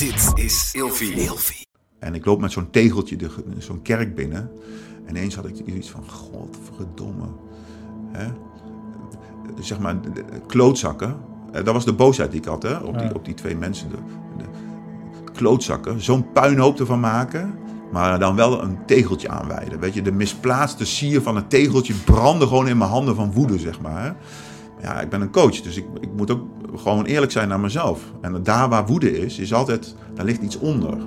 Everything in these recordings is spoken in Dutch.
Dit is Ilfie. En ik loop met zo'n tegeltje de- zo'n kerk binnen. En ineens had ik iets van, godverdomme. Hè? Zeg maar, klootzakken. Eh, Dat was de boosheid die ik had, hè? Op, die, op die twee mensen. De, de klootzakken. Zo'n puinhoop ervan maken. Maar dan wel een tegeltje aanwijden. Weet je, de misplaatste sier van het tegeltje brandde gewoon in mijn handen van woede, zeg maar. hè. Ja, ik ben een coach, dus ik, ik moet ook gewoon eerlijk zijn naar mezelf. En daar waar woede is, is altijd, daar ligt iets onder.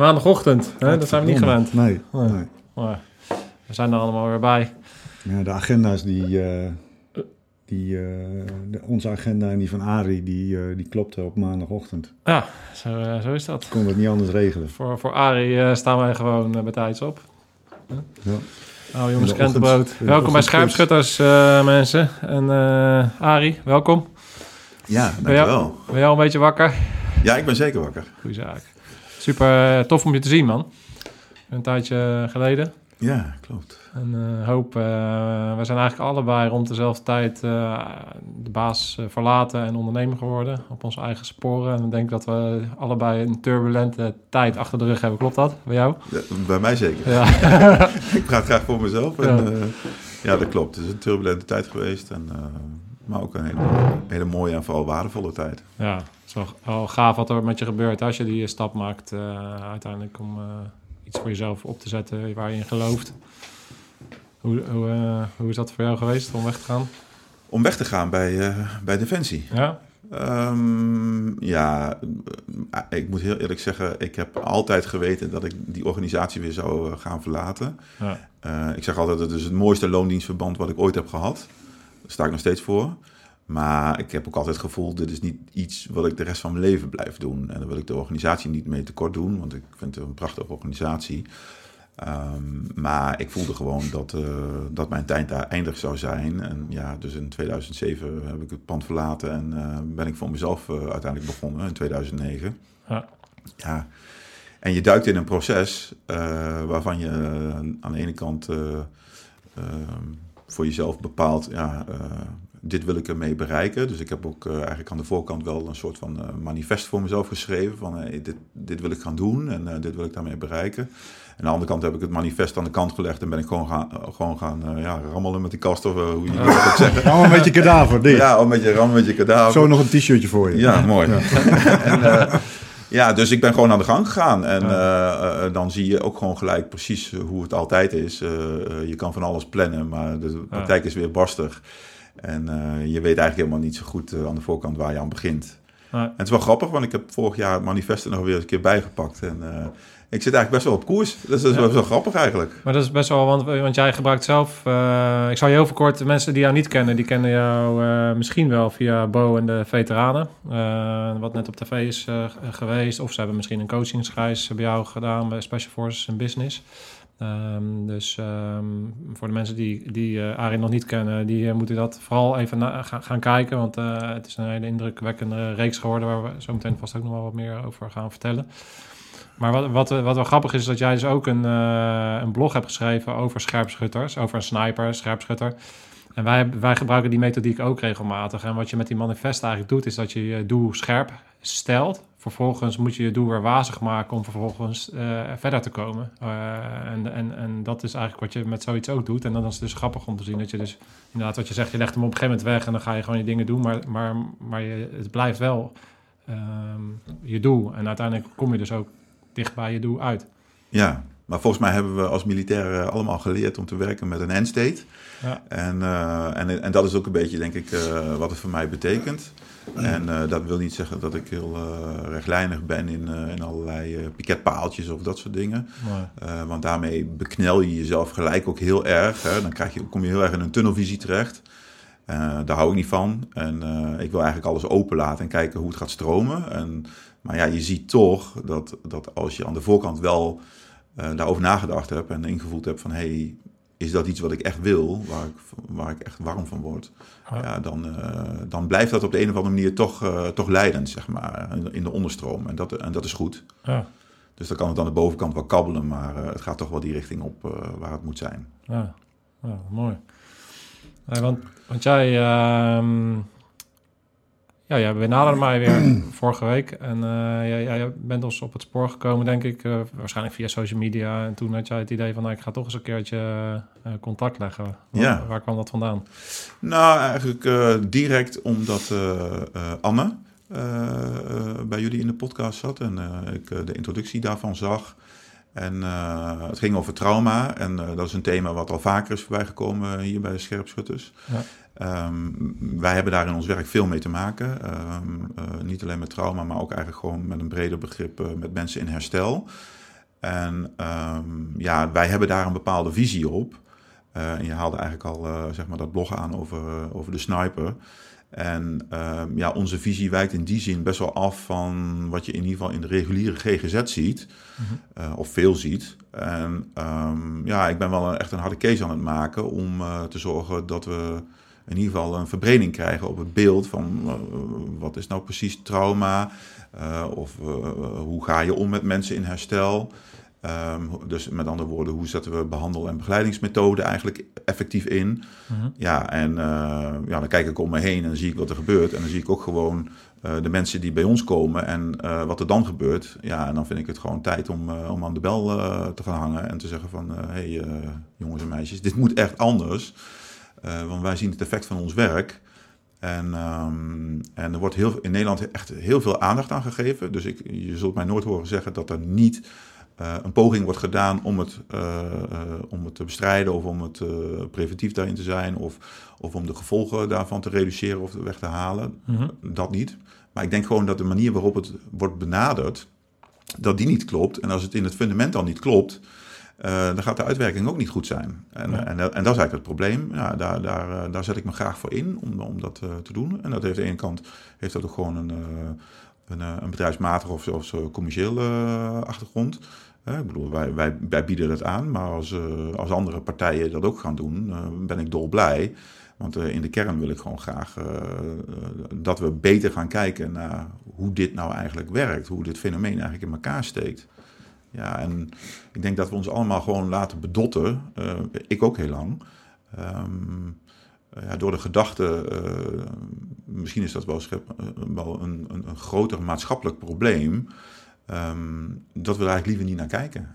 Maandagochtend. Hè? Dat zijn we niet gewend. Nee, Nee. nee. Maar we zijn er allemaal weer bij. Ja, de agenda's die... eh, die eh, de- onze agenda en die van Arie, die, eh, die klopte op maandagochtend. Ja, zo, zo is dat. Kon het niet anders regelen. Voor, voor Arie staan wij gewoon uh, bij tijds op. Ja. Oh jongens, krentenbrood. Welkom bij. Scherpschutters, mensen. En eh Arie, welkom. Ja, dankjewel. ben jij al een beetje wakker? Ja, ik ben zeker wakker. Goeie zaak. Super eh, tof om je te zien, man. Een tijdje geleden. Ja, klopt. En eh, hoop, eh, we zijn eigenlijk allebei rond dezelfde tijd de baas verlaten en ondernemer geworden op onze eigen sporen. En ik denk dat we allebei een turbulente tijd achter de rug hebben. Klopt dat bij jou? Ja, bij mij zeker. Ja. Ik praat graag voor mezelf. En, Ja. ja. dat klopt. Het is een turbulente tijd geweest. En, maar ook een hele, hele mooie en vooral waardevolle tijd. ja, het is wel, gaaf wat er met je gebeurt als je die stap maakt eh, uiteindelijk om eh, iets voor jezelf op te zetten waar je in gelooft. Hoe, hoe, eh, hoe is dat voor jou geweest om weg te gaan? Om weg te gaan bij, bij Defensie. Ja? Ehm, ja, ik moet heel eerlijk zeggen, ik heb altijd geweten dat ik die organisatie weer zou gaan verlaten. Ja. Ik zeg altijd, het is het mooiste loondienstverband wat ik ooit heb gehad. Daar sta ik nog steeds voor. Maar ik heb ook altijd het gevoel, dit is niet iets wat ik de rest van mijn leven blijf doen. En daar wil ik de organisatie niet mee tekort doen, want ik vind het een prachtige organisatie. Ehm, maar ik voelde gewoon dat, eh, dat mijn tijd daar eindig zou zijn. En ja, dus in 2007 heb ik het pand verlaten en eh, ben ik voor mezelf eh, uiteindelijk begonnen in 2009. Ja. Ja, en je duikt in een proces waarvan je aan de ene kant eh, ehm, voor jezelf bepaalt, ja, dit wil ik ermee bereiken. Dus ik heb ook eh, eigenlijk aan de voorkant wel een soort van eh, manifest voor mezelf geschreven van hey, dit, dit wil ik gaan doen en eh, dit wil ik daarmee bereiken. En aan de andere kant heb ik het manifest aan de kant gelegd en ben ik gewoon gaan, eh, gewoon gaan eh, ja, rammelen met die kast of eh, hoe je dat ook zeggen. Allemaal een beetje kadaver, dit. Ja, een beetje rammen met je kadaver. Zo nog een t-shirtje voor je. Ja, mooi. en, eh, ja, dus ik ben gewoon aan de gang gegaan. En eh, eh, dan zie je ook gewoon gelijk precies hoe het altijd is. Eh, eh, je kan van alles plannen, maar de praktijk is weer barstig. En eh, je weet eigenlijk helemaal niet zo goed eh, aan de voorkant waar je aan begint. Nee. En het is wel grappig, want ik heb vorig jaar het manifest er nog weer eens een keer bijgepakt. En eh, ik zit eigenlijk best wel op koers. Dus dat is wel, wel grappig eigenlijk. Maar dat is best wel, want, want jij gebruikt zelf... ik zal je heel verkort, de mensen die jou niet kennen... die kennen jou misschien wel via Bo en de veteranen. wat net op tv is geweest. Of ze hebben misschien een coachingsreis bij jou gedaan... bij Special Forces en Business. Ehm, dus ehm, voor de mensen die, die eh Arie nog niet kennen... die eh, moeten dat vooral even gaan, kijken. Want eh, het is een hele indrukwekkende reeks geworden... waar we zo meteen vast ook nog wel wat meer over gaan vertellen. Maar wat, wat, wat wel grappig is, is dat jij dus ook een, een blog hebt geschreven over scherpschutters, over een sniper, scherpschutter. En wij, wij gebruiken die methodiek ook regelmatig. En wat je met die manifest eigenlijk doet, is dat je je doel scherp stelt. Vervolgens moet je je doel weer wazig maken om vervolgens eh, verder te komen. Eh, en, en, en dat is eigenlijk wat je met zoiets ook doet. En dan is het dus grappig om te zien dat je dus inderdaad wat je zegt, je legt hem op een gegeven moment weg en dan ga je gewoon je dingen doen. Maar, maar, maar je, het blijft wel ehm, je doel. En uiteindelijk kom je dus ook dicht bij je doel uit. Ja, Maar volgens mij hebben we als militairen allemaal geleerd om te werken met een endstate. Ja. En, eh, en, en dat is ook een beetje, denk ik, eh, wat het voor mij betekent. En eh, dat wil niet zeggen dat ik heel rechtlijnig ben in, in allerlei piketpaaltjes of dat soort dingen. Eh, want daarmee beknel je jezelf gelijk ook heel erg. Hè? Dan krijg je, kom je heel erg in een tunnelvisie terecht. Daar hou ik niet van. En ik wil eigenlijk alles open laten en kijken hoe het gaat stromen. En, maar ja, je ziet toch dat, dat als je aan de voorkant wel eh, daarover nagedacht hebt en ingevoeld hebt van... hey, is dat iets wat ik echt wil, waar ik, waar ik echt warm van word... Ja. Ja, dan, eh, dan blijft dat op de een of andere manier toch, eh, toch leidend, zeg maar, in, de onderstroom. En dat, en dat is goed. Ja. Dus dan kan het aan de bovenkant wel kabbelen, maar het gaat toch wel die richting op waar het moet zijn. Ja, ja mooi. Want, want jij, ehm, ja, jij benaderde mij weer vorige week en eh, jij, jij bent ons op het spoor gekomen, denk ik, eh, waarschijnlijk via social media. En toen had jij het idee van, nou, ik ga toch eens een keertje eh, contact leggen. Waar, Ja. waar kwam dat vandaan? Nou, eigenlijk direct omdat Anne bij jullie in de podcast zat en ik de introductie daarvan zag. En het ging over trauma en dat is een thema wat al vaker is voorbijgekomen hier bij de Scherpschutters. Ja. Ehm, wij hebben daar in ons werk veel mee te maken. Ehm, eh, niet alleen met trauma, maar ook eigenlijk gewoon met een breder begrip eh, met mensen in herstel. En ehm, ja, wij hebben daar een bepaalde visie op. Eh, en je haalde eigenlijk al zeg maar dat blog aan over, over de sniper. En ja, onze visie wijkt in die zin best wel af van wat je in ieder geval in de reguliere GGZ ziet, eh, of veel ziet. En ja, ik ben wel een, echt een harde case aan het maken om te zorgen dat we in ieder geval een verbreding krijgen op het beeld van eh, wat is nou precies trauma, eh, of eh, hoe ga je om met mensen in herstel. Ehm, dus met andere woorden, hoe zetten we behandel- en begeleidingsmethoden eigenlijk effectief in? Mhm. Ja, en ja, dan kijk ik om me heen en dan zie ik wat er gebeurt. En dan zie ik ook gewoon de mensen die bij ons komen en wat er dan gebeurt. Ja, en dan vind ik het gewoon tijd om, om aan de bel te gaan hangen en te zeggen van... hé hey, jongens en meisjes, dit moet echt anders. Eh, want wij zien het effect van ons werk. En, ehm, en er wordt heel, in Nederland echt heel veel aandacht aan gegeven. Dus ik, je zult mij nooit horen zeggen dat er niet eh, een poging wordt gedaan om het, eh, om het te bestrijden of om het preventief daarin te zijn of, of om de gevolgen daarvan te reduceren of weg te halen. Mhm. Dat niet. Maar ik denk gewoon dat de manier waarop het wordt benaderd, dat die niet klopt. En als het in het fundament dan niet klopt, eh, dan gaat de uitwerking ook niet goed zijn. En, Ja. en, dat- en dat is eigenlijk het probleem. Ja, daar, daar, eh, daar zet ik me graag voor in om, om dat eh, te doen. En dat heeft aan de ene kant heeft dat ook gewoon een, een, een bedrijfsmatige of eh, commerciële achtergrond. Ik bedoel, wij, wij, wij bieden dat aan, maar als, als andere partijen dat ook gaan doen, ben ik dolblij. Want in de kern wil ik gewoon graag dat we beter gaan kijken naar hoe dit nou eigenlijk werkt. Hoe dit fenomeen eigenlijk in elkaar steekt. Ja, en ik denk dat we ons allemaal gewoon laten bedotten. eh, ik ook heel lang. Ehm, eh, ja, door de gedachte, eh, misschien is dat eh, wel een, een, een groter maatschappelijk probleem. ehm, dat we er eigenlijk liever niet naar kijken.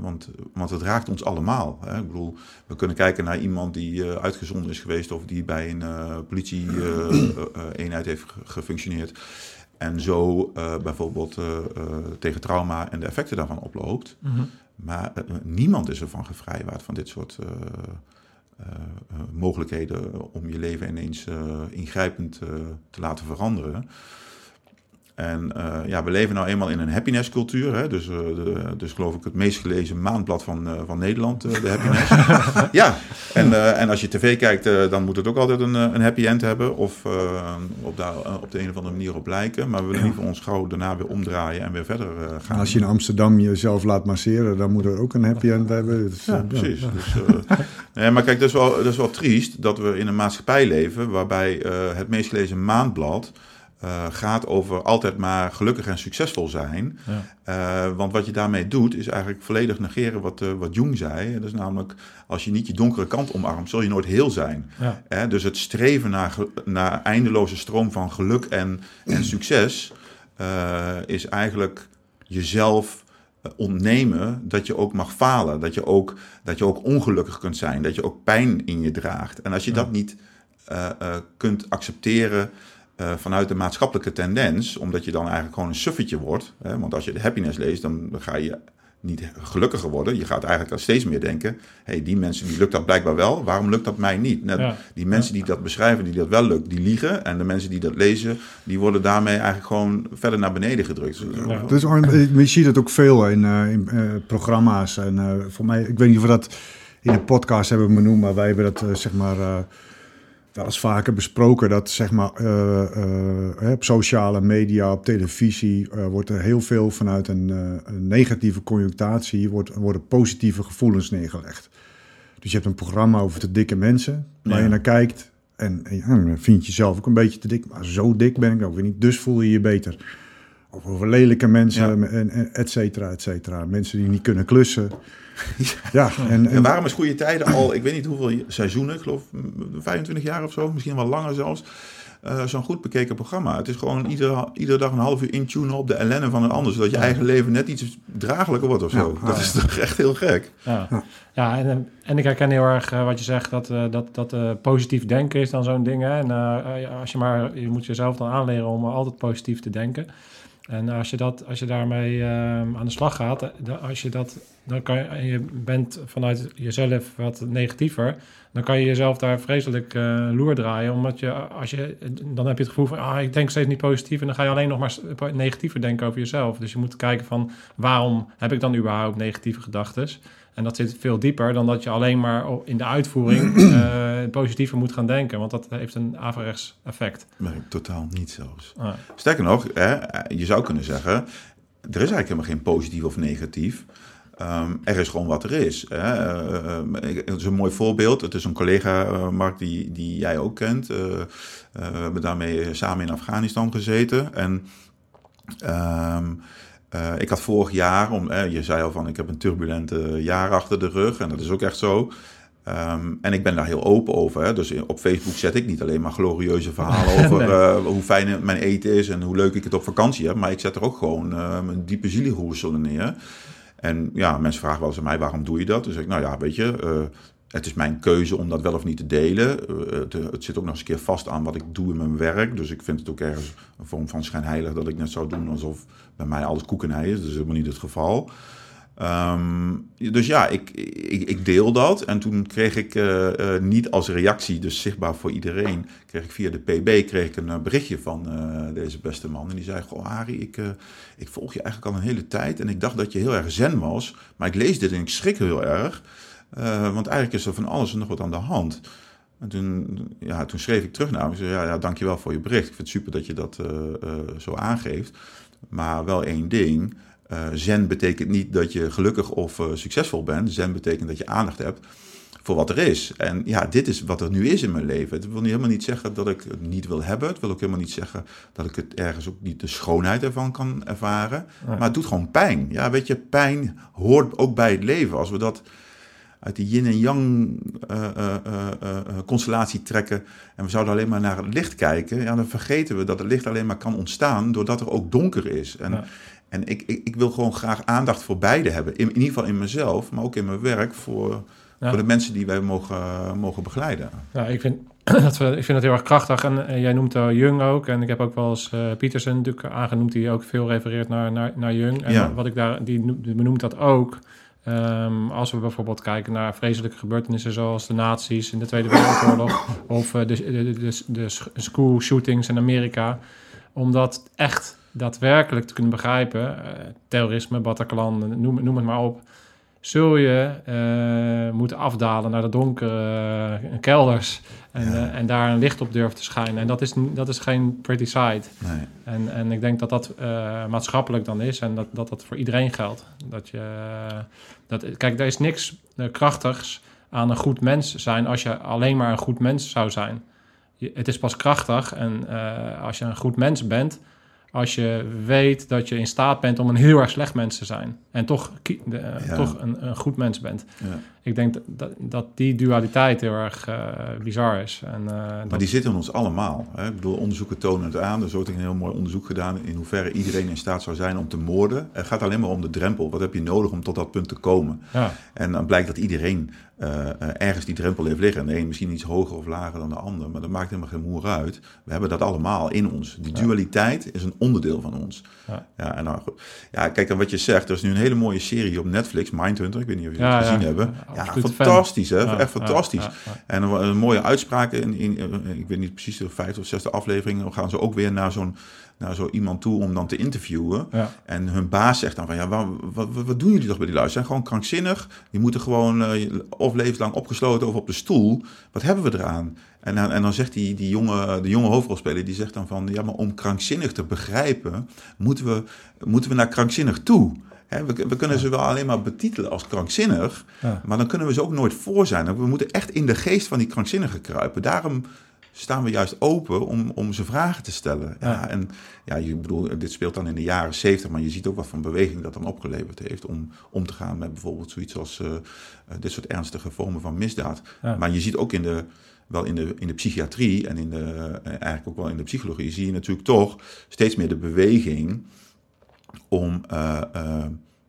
Want, want het raakt ons allemaal. Hè? Ik bedoel, we kunnen kijken naar iemand die uitgezonden is geweest of die bij een politie-eenheid heeft ge- gefunctioneerd. En zo eh, bijvoorbeeld eh, eh, tegen trauma en de effecten daarvan oploopt. Mhm. Maar niemand is ervan gevrijwaard van dit soort mogelijkheden om je leven ineens ingrijpend te laten veranderen. En eh, ja, we leven nou eenmaal in een happiness cultuur. Hè? Dus, eh, de, dus geloof ik het meest gelezen maandblad van, eh, van Nederland, de happiness. ja, en, en als je tv kijkt, dan moet het ook altijd een, een happy end hebben. Of op, daar, op de een of andere manier op lijken. Maar we willen liever ons gauw daarna weer omdraaien en weer verder gaan. Als je in Amsterdam jezelf laat masseren, dan moet er ook een happy end hebben. Dus, Ja, precies. Dus, nee, maar kijk, dat is, wel, dat is wel triest dat we in een maatschappij leven waarbij het meest gelezen maandblad eh, gaat over altijd maar gelukkig en succesvol zijn. Ja. Eh, want wat je daarmee doet, is eigenlijk volledig negeren wat, eh, wat Jung zei. Dat is namelijk, als je niet je donkere kant omarmt, zul je nooit heel zijn. Ja. Dus het streven naar, naar eindeloze stroom van geluk en, en succes is eigenlijk jezelf ontnemen dat je ook mag falen. Dat je ook, dat je ook ongelukkig kunt zijn. Dat je ook pijn in je draagt. En als je Ja. dat niet kunt accepteren eh, vanuit de maatschappelijke tendens, omdat je dan eigenlijk gewoon een suffetje wordt. Hè, want als je de happiness leest, dan ga je niet gelukkiger worden. Je gaat eigenlijk al steeds meer denken: hey, die mensen die lukt dat blijkbaar wel, waarom lukt dat mij niet? Net, Ja. Die mensen die dat beschrijven, die dat wel lukt, die liegen. En de mensen die dat lezen, die worden daarmee eigenlijk gewoon verder naar beneden gedrukt. Ja. Dus, Arne, je ziet het ook veel in, eh, in eh, programma's. En eh, voor mij, ik weet niet of we dat in de podcast hebben benoemd, maar wij hebben dat zeg maar eh, wel eens vaker besproken. Dat zeg maar eh, eh, op sociale media, op televisie, eh, wordt er heel veel vanuit een, een negatieve conjunctatie wordt, worden positieve gevoelens neergelegd. Dus je hebt een programma over te dikke mensen waar Ja. je naar kijkt. En, en ja, dan vind je jezelf ook een beetje te dik. Maar zo dik ben ik ook weer niet. Dus voel je je beter. Of over lelijke mensen, Ja. en, en et cetera, et cetera. Mensen die niet kunnen klussen. Ja, en, En en waarom is Goede Tijden al, ik weet niet hoeveel seizoenen, ik geloof mm, 25 jaar of zo, misschien wel langer zelfs, eh, zo'n goed bekeken programma. Het is gewoon iedere, iedere dag een half uur intunen op de ellende van een ander, zodat je eigen leven net iets draaglijker wordt of zo. Ja, dat is toch echt heel gek. Ja, ja en, eh, en ik herken heel erg eh, wat je zegt, dat, eh, dat, dat eh, positief denken is dan zo'n ding. Hè? En eh, ja, als je maar, je moet jezelf dan aanleren om altijd positief te denken. En als je, dat, als je daarmee eh, aan de slag gaat, eh, als je dat, dan kan je, je bent vanuit jezelf wat negatiever, dan kan je jezelf daar vreselijk eh loer draaien. Omdat je, als je, dan heb je het gevoel van, ah, ik denk steeds niet positief. En dan ga je alleen nog maar negatiever denken over jezelf. Dus je moet kijken van, waarom heb ik dan überhaupt negatieve gedachten? En dat zit veel dieper dan dat je alleen maar in de uitvoering eh, positiever moet gaan denken. Want dat heeft een averechts effect. Maar totaal niet zelfs. Ah, Sterker nog, hè, je zou kunnen zeggen, er is eigenlijk helemaal geen positief of negatief. Ehm, er is gewoon wat er is. Hè. Eh, eh, ik- het is een mooi voorbeeld. Het is een collega, eh, Mark, die, die jij ook kent. Eh, eh, we hebben daarmee samen in Afghanistan gezeten. En ehm, eh, ik had vorig jaar, om, je zei al van ik heb een turbulente jaar achter de rug. En dat is ook echt zo. Ehm, en ik ben daar heel open over. Hè. Dus op Facebook zet ik niet alleen maar glorieuze verhalen over Nee. hoe fijn mijn eten is en hoe leuk ik het op vakantie heb. Maar ik zet er ook gewoon eh, mijn diepe zielenroerselen neer. En ja, mensen vragen wel eens aan mij, waarom doe je dat? Dus ik, nou ja, weet je, eh, het is mijn keuze om dat wel of niet te delen. Eh, het, het zit ook nog eens een keer vast aan wat ik doe in mijn werk. Dus ik vind het ook ergens een vorm van schijnheilig dat ik net zou doen alsof bij mij alles koek en ei is. Dat is helemaal niet het geval. Ehm, dus ja, ik, ik, ik deel dat. En toen kreeg ik eh, eh, niet als reactie, dus zichtbaar voor iedereen, kreeg ik via de PB kreeg ik een eh, berichtje van deze beste man. En die zei: Goh, Harry, ik, ik volg je eigenlijk al een hele tijd. En ik dacht dat je heel erg zen was. Maar ik lees dit en ik schrik heel erg. Want eigenlijk is er van alles en nog wat aan de hand. En toen, ja, toen schreef ik terug naar hem. Ik zei, ja, ja, dankjewel voor je bericht. Ik vind het super dat je dat zo aangeeft. Maar wel één ding. Eh, zen betekent niet dat je gelukkig of eh, succesvol bent. Zen betekent dat je aandacht hebt voor wat er is. En ja, dit is wat er nu is in mijn leven. Het wil niet, helemaal niet zeggen dat ik het niet wil hebben. Het wil ook helemaal niet zeggen dat ik het ergens ook niet de schoonheid ervan kan ervaren. Maar het doet gewoon pijn. Ja, weet je, pijn hoort ook bij het leven. Als we dat uit die yin en yang eh, constellatie trekken en we zouden alleen maar naar het licht kijken, ja, dan vergeten we dat het licht alleen maar kan ontstaan doordat er ook donker is. En, Ja. En ik, ik, ik wil gewoon graag aandacht voor beide hebben. In, in ieder geval in mezelf, maar ook in mijn werk voor, Ja. voor de mensen die wij mogen, mogen begeleiden. Ja, ik vind, dat, ik vind het heel erg krachtig. En eh, jij noemt uh, Jung ook. En ik heb ook wel eens eh Pietersen natuurlijk aangenoemd, die ook veel refereert naar, naar, naar Jung. En Ja. wat ik daar, die, die benoemt dat ook. Ehm, als we bijvoorbeeld kijken naar vreselijke gebeurtenissen zoals de nazi's in de Tweede Wereldoorlog of eh, de, de, de, de school shootings in Amerika. Om dat echt daadwerkelijk te kunnen begrijpen, eh, terrorisme, Bataclan, noem, noem het maar op, zul je eh, moeten afdalen naar de donkere eh, kelders en, Ja. en daar een licht op durven te schijnen. En dat is, dat is geen pretty sight. Nee. En, en ik denk dat dat maatschappelijk dan is en dat, dat dat voor iedereen geldt. Dat je, dat, kijk, er is niks krachtigs aan een goed mens zijn als je alleen maar een goed mens zou zijn. Je, het is pas krachtig en eh, als je een goed mens bent, als je weet dat je in staat bent om een heel erg slecht mens te zijn. En toch, eh, Ja. toch een, een goed mens bent. Ja. Ik denk dat, dat, dat die dualiteit heel erg eh, bizar is. En, eh, Maar dat- die zitten in ons allemaal. Hè? Ik bedoel, onderzoeken tonen het aan. Er is ook een heel mooi onderzoek gedaan in hoeverre iedereen in staat zou zijn om te moorden. Het gaat alleen maar om de drempel. Wat heb je nodig om tot dat punt te komen? ja. En dan blijkt dat iedereen eh, ergens die drempel heeft liggen. En de een misschien iets hoger of lager dan de ander, maar dat maakt helemaal geen moer uit. We hebben dat allemaal in ons. Die dualiteit is een onderdeel van ons. Ja. Ja, en nou goed. Ja, kijk, en wat je zegt, er is nu een hele mooie serie op Netflix, Mindhunter. Ik weet niet of jullie het gezien ja. hebben. Ja, fantastisch, hè? Ja, Echt fantastisch. ja. En een, een mooie uitspraak, in, in, eh, ik weet niet precies de vijfde of zesde aflevering, dan gaan ze ook weer naar zo'n naar zo iemand toe om dan te interviewen. En hun baas zegt dan van, ja, wat, wat, wat doen jullie toch bij die lui? Ze zijn gewoon krankzinnig. Die moeten gewoon eh, of levenslang opgesloten of op de stoel. Wat hebben we eraan? En, dan- en dan zegt die, die jonge, de jonge hoofdrolspeler, die zegt dan van, ja, maar om krankzinnig te begrijpen, moeten we, moeten we naar krankzinnig toe. We, we kunnen ze wel alleen maar betitelen als krankzinnig, Ja. maar dan kunnen we ze ook nooit voor zijn. We moeten echt in de geest van die krankzinnige kruipen. Daarom staan we juist open om, om ze vragen te stellen. Ja, Ja. En ja, je bedoel, dit speelt dan in de jaren zeventig, maar je ziet ook wat voor beweging dat dan opgeleverd heeft om om te gaan met bijvoorbeeld zoiets als eh, eh, dit soort ernstige vormen van misdaad. Maar je ziet ook in de, wel in de, in de psychiatrie en in de, eh, eigenlijk ook wel in de psychologie, zie je natuurlijk toch steeds meer de beweging om, eh, eh,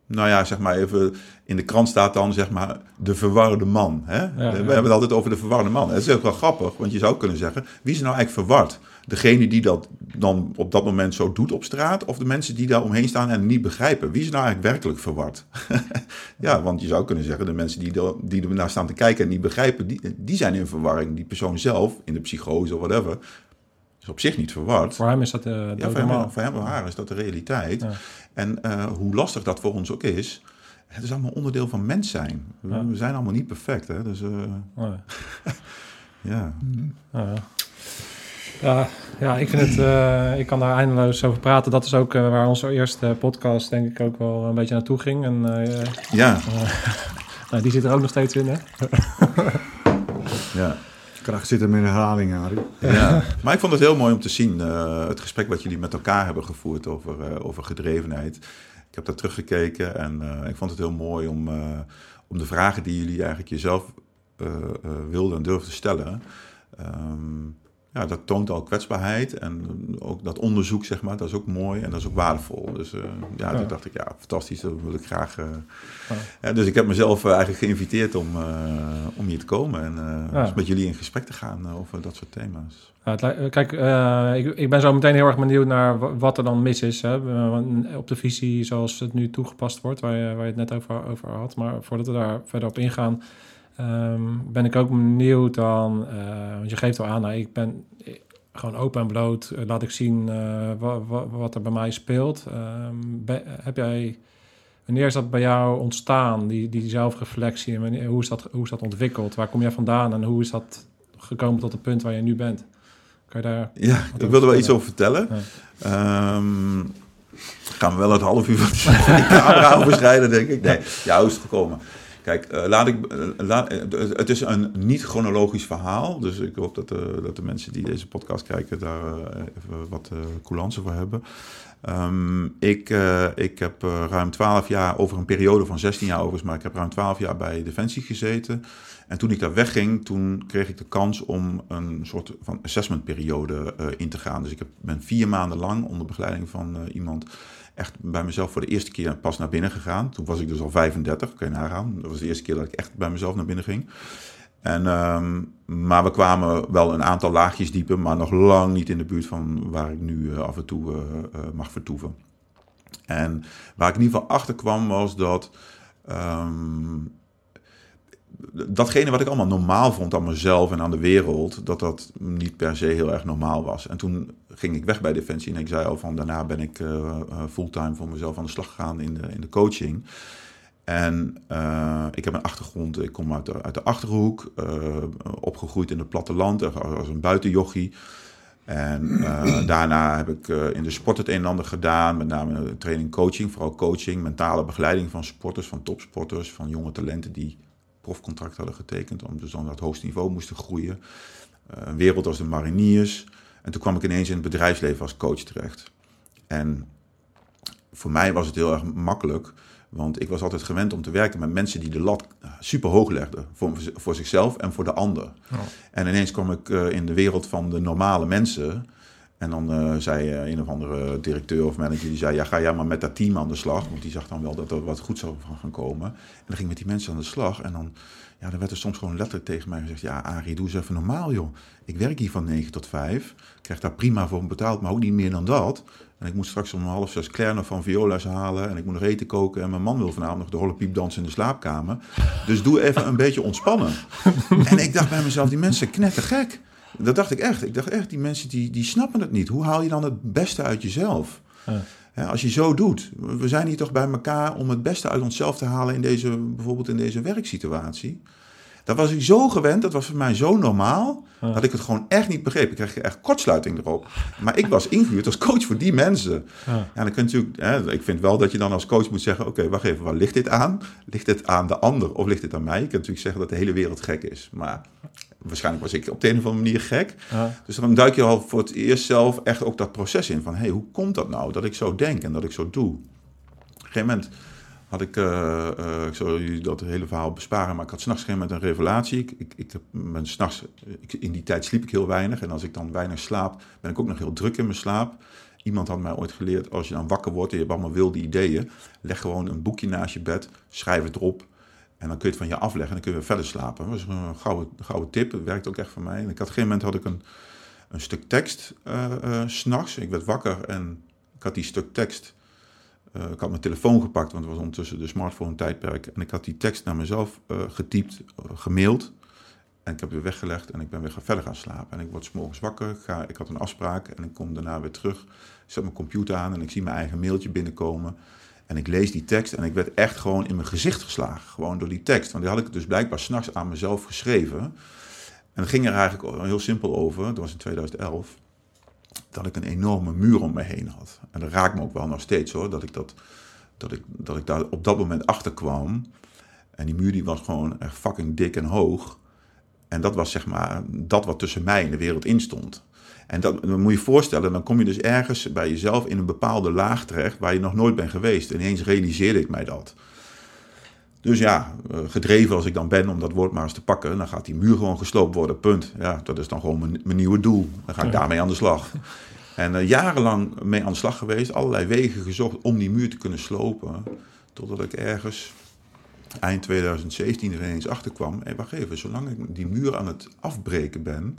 nou ja, zeg maar even, in de krant staat dan zeg maar de verwarde man. Hè? We ja. hebben het altijd over de verwarde man. Het is ook wel grappig, want je zou kunnen zeggen, wie is nou eigenlijk verward? Degene die dat dan op dat moment zo doet op straat, of de mensen die daar omheen staan en niet begrijpen? Wie is nou eigenlijk werkelijk verward? ja, want je zou kunnen zeggen, de mensen die, er- die er naar staan te kijken en niet begrijpen, die, die zijn in verwarring. Die persoon zelf, in de psychose of whatever, is op zich niet verward. Voor hem is dat uh, Ja, voor hem, voor hem of haar is dat de realiteit. Ja. En eh, hoe lastig dat voor ons ook is, het is allemaal onderdeel van mens zijn. We, Ja. we zijn allemaal niet perfect, hè? Dus eh, Nee. ja. Ja. Ja, ja, ik vind het, eh, ik kan daar eindeloos over praten. Dat is ook eh, waar onze eerste podcast denk ik ook wel een beetje naartoe ging. En eh, Ja, nou, die zit er ook nog steeds in, hè? ja. Kracht zit hem in herhaling, Arie. ja. Maar ik vond het heel mooi om te zien, eh, het gesprek wat jullie met elkaar hebben gevoerd over, eh, over gedrevenheid. Ik heb daar teruggekeken en eh, ik vond het heel mooi om, om de vragen die jullie eigenlijk jezelf wilden en durfden te stellen. Ehm, ja, dat toont al kwetsbaarheid en ook dat onderzoek, zeg maar, dat is ook mooi en dat is ook waardevol. Dus eh, ja, Ja. toen dacht ik, ja, fantastisch, dat wil ik graag. eh. Ja. Ja, dus ik heb mezelf eh, eigenlijk geïnviteerd om, om hier te komen en met jullie in gesprek te gaan over dat soort thema's. Kijk, ik, ik ben zo meteen heel erg benieuwd naar wa- wat er dan mis is. Hè? Op de visie zoals het nu toegepast wordt, waar je, waar je het net over, over had. Maar voordat we daar verder op ingaan, ehm, ben ik ook benieuwd dan... eh, want je geeft al aan, nou, ik ben gewoon open en bloot. eh, laat ik zien eh, wa- wa- wat er bij mij speelt. Ehm, heb jij... Wanneer is dat bij jou ontstaan, die, die zelfreflectie? En wanneer, hoe, is dat, hoe is dat ontwikkeld? Waar kom jij vandaan en hoe is dat gekomen tot het punt waar je nu bent? Kan je daar... Ja, ik wilde wel iets over vertellen. Ja. Ehm, gaan we wel het half uur van die camera overschrijden, denk ik. Nee, ja, hoe is het gekomen? Kijk, eh, laat ik, eh, laat, eh, het is een niet-chronologisch verhaal. Dus ik hoop dat, dat de mensen die deze podcast kijken daar even wat coulance voor hebben. Ehm, ik, ik heb ruim 12 jaar, over een periode van 16 jaar overigens, maar ik heb ruim 12 jaar bij Defensie gezeten. En toen ik daar wegging, toen kreeg ik de kans om een soort van assessmentperiode in te gaan. Dus ik heb, ben vier maanden lang onder begeleiding van iemand echt bij mezelf voor de eerste keer pas naar binnen gegaan. Toen was ik dus al 35, kun je nagaan. Dat was de eerste keer dat ik echt bij mezelf naar binnen ging. En, ehm, maar we kwamen wel een aantal laagjes dieper, maar nog lang niet in de buurt van waar ik nu eh, af en toe eh, eh, mag vertoeven. En waar ik in ieder geval achter kwam was dat ehm, datgene wat ik allemaal normaal vond aan mezelf en aan de wereld, dat dat niet per se heel erg normaal was. En toen ging ik weg bij Defensie en ik zei al van daarna ben ik uh, uh, fulltime voor mezelf aan de slag gegaan in de, in de coaching. En uh, ik heb een achtergrond, ik kom uit de, uit de Achterhoek, opgegroeid in het platteland als een buitenjochie. En uh, daarna heb ik uh, in de sport het een en ander gedaan, met name training coaching, vooral coaching, mentale begeleiding van sporters, van topsporters, van jonge talenten die profcontract hadden getekend, om dus dan naar het hoogste niveau moesten groeien. Uh, een wereld als de mariniers. En toen kwam ik ineens in het bedrijfsleven als coach terecht. En voor mij was het heel erg makkelijk, want ik was altijd gewend om te werken met mensen die de lat super hoog legden. Voor, voor zichzelf en voor de ander. Oh. En ineens kwam ik uh, in de wereld van de normale mensen. En dan eh, zei eh, een of andere directeur of manager, die zei, ja, ga jij maar met dat team aan de slag. Want die zag dan wel dat er wat goed zou van gaan komen. En dan ging ik met die mensen aan de slag. En dan, ja, dan werd er soms gewoon letterlijk tegen mij gezegd, ja, Arie, doe eens even normaal, joh. Ik werk hier van 9 tot 5. krijg daar prima voor betaald, maar ook niet meer dan dat. En ik moet straks om half zes Claire nog van Viola's halen. En ik moet nog eten koken. En mijn man wil vanavond nog de horlepiep dansen in de slaapkamer. Dus doe even een beetje ontspannen. En ik dacht bij mezelf, die mensen knettergek. Dat dacht ik echt. Ik dacht echt, die mensen die, die snappen het niet. Hoe haal je dan het beste uit jezelf? Ja. Als je zo doet. We zijn hier toch bij elkaar om het beste uit onszelf te halen in deze, bijvoorbeeld in deze werksituatie. Dat was ik zo gewend, dat was voor mij zo normaal, Ja. dat ik het gewoon echt niet begreep. Ik kreeg echt kortsluiting erop. Maar ik was ingehuurd als coach voor die mensen. Ja. Ja, dan kun je natuurlijk, hè, ik vind wel dat je dan als coach moet zeggen: Oké, wacht even, waar ligt dit aan? Ligt het aan de ander of ligt het aan mij? Je kunt natuurlijk zeggen dat de hele wereld gek is. Maar waarschijnlijk was ik op de een of andere manier gek. Ja. Dus dan duik je al voor het eerst zelf echt ook dat proces in van: hé, hey, hoe komt dat nou dat ik zo denk en dat ik zo doe? Op een gegeven moment had ik, eh, ik zal jullie dat hele verhaal besparen, maar ik had s'nachts een een revelatie. Ik, ik, ik, ben s'nachts, ik, in die tijd sliep ik heel weinig en als ik dan weinig slaap, ben ik ook nog heel druk in mijn slaap. Iemand had mij ooit geleerd, als je dan wakker wordt en je hebt allemaal wilde ideeën, leg gewoon een boekje naast je bed, schrijf het erop en dan kun je het van je afleggen en dan kun je weer verder slapen. Dat was een gouden, gouden tip, dat werkt ook echt voor mij. En ik had, op een gegeven moment had ik een, een stuk tekst eh eh, s'nachts. Ik werd wakker en ik had die stuk tekst eh, ik had mijn telefoon gepakt, want het was ondertussen de smartphone-tijdperk. En ik had die tekst naar mezelf getypt, gemaild. En ik heb weer weggelegd en ik ben weer verder gaan slapen. En ik word 's morgens wakker, ik, ga, ik had een afspraak en ik kom daarna weer terug. Ik zet mijn computer aan en ik zie mijn eigen mailtje binnenkomen. En ik lees die tekst en ik werd echt gewoon in mijn gezicht geslagen. Gewoon door die tekst. Want die had ik dus blijkbaar s'nachts aan mezelf geschreven. En het ging er eigenlijk heel simpel over. Dat was in 2011 dat ik een enorme muur om me heen had. En dat raakt me ook wel nog steeds hoor, dat ik, dat, dat ik, dat ik daar op dat moment achter kwam. En die muur die was gewoon echt fucking dik en hoog. En dat was zeg maar dat wat tussen mij en de wereld in stond. En dat dan moet je je voorstellen, dan kom je dus ergens bij jezelf in een bepaalde laag terecht waar je nog nooit bent geweest. En ineens realiseerde ik mij dat. Dus ja, eh, gedreven als ik dan ben om dat woord maar eens te pakken, dan gaat die muur gewoon gesloopt worden, punt. Ja, dat is dan gewoon mijn, mijn nieuwe doel. Dan ga ik daarmee aan de slag. En eh, jarenlang mee aan de slag geweest, allerlei wegen gezocht om die muur te kunnen slopen. Totdat ik ergens eind 2017 er ineens achter kwam. Hé, wacht even, zolang ik die muur aan het afbreken ben,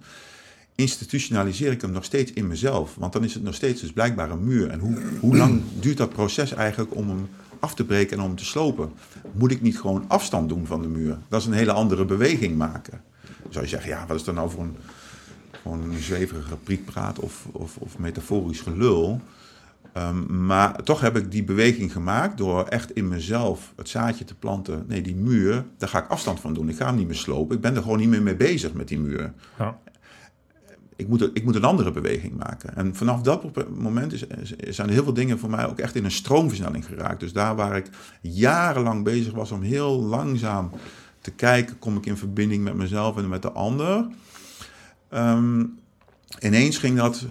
institutionaliseer ik hem nog steeds in mezelf. Want dan is het nog steeds dus blijkbaar een muur. En hoe, hoe lang duurt dat proces eigenlijk om hem af te breken en om te slopen? Moet ik niet gewoon afstand doen van de muur? Dat is een hele andere beweging maken. Dan zou je zeggen, ja, wat is dat nou voor een, een zweverige prietpraat of, of, of metaforisch gelul? Ehm, maar toch heb ik die beweging gemaakt door echt in mezelf het zaadje te planten. Nee, die muur, daar ga ik afstand van doen. Ik ga hem niet meer slopen. Ik ben er gewoon niet meer mee bezig met die muur. Ja. Ik moet, ik moet een andere beweging maken. En vanaf dat moment is, zijn heel veel dingen voor mij ook echt in een stroomversnelling geraakt. Dus daar waar ik jarenlang bezig was om heel langzaam te kijken, kom ik in verbinding met mezelf en met de ander. Ehm, ineens ging dat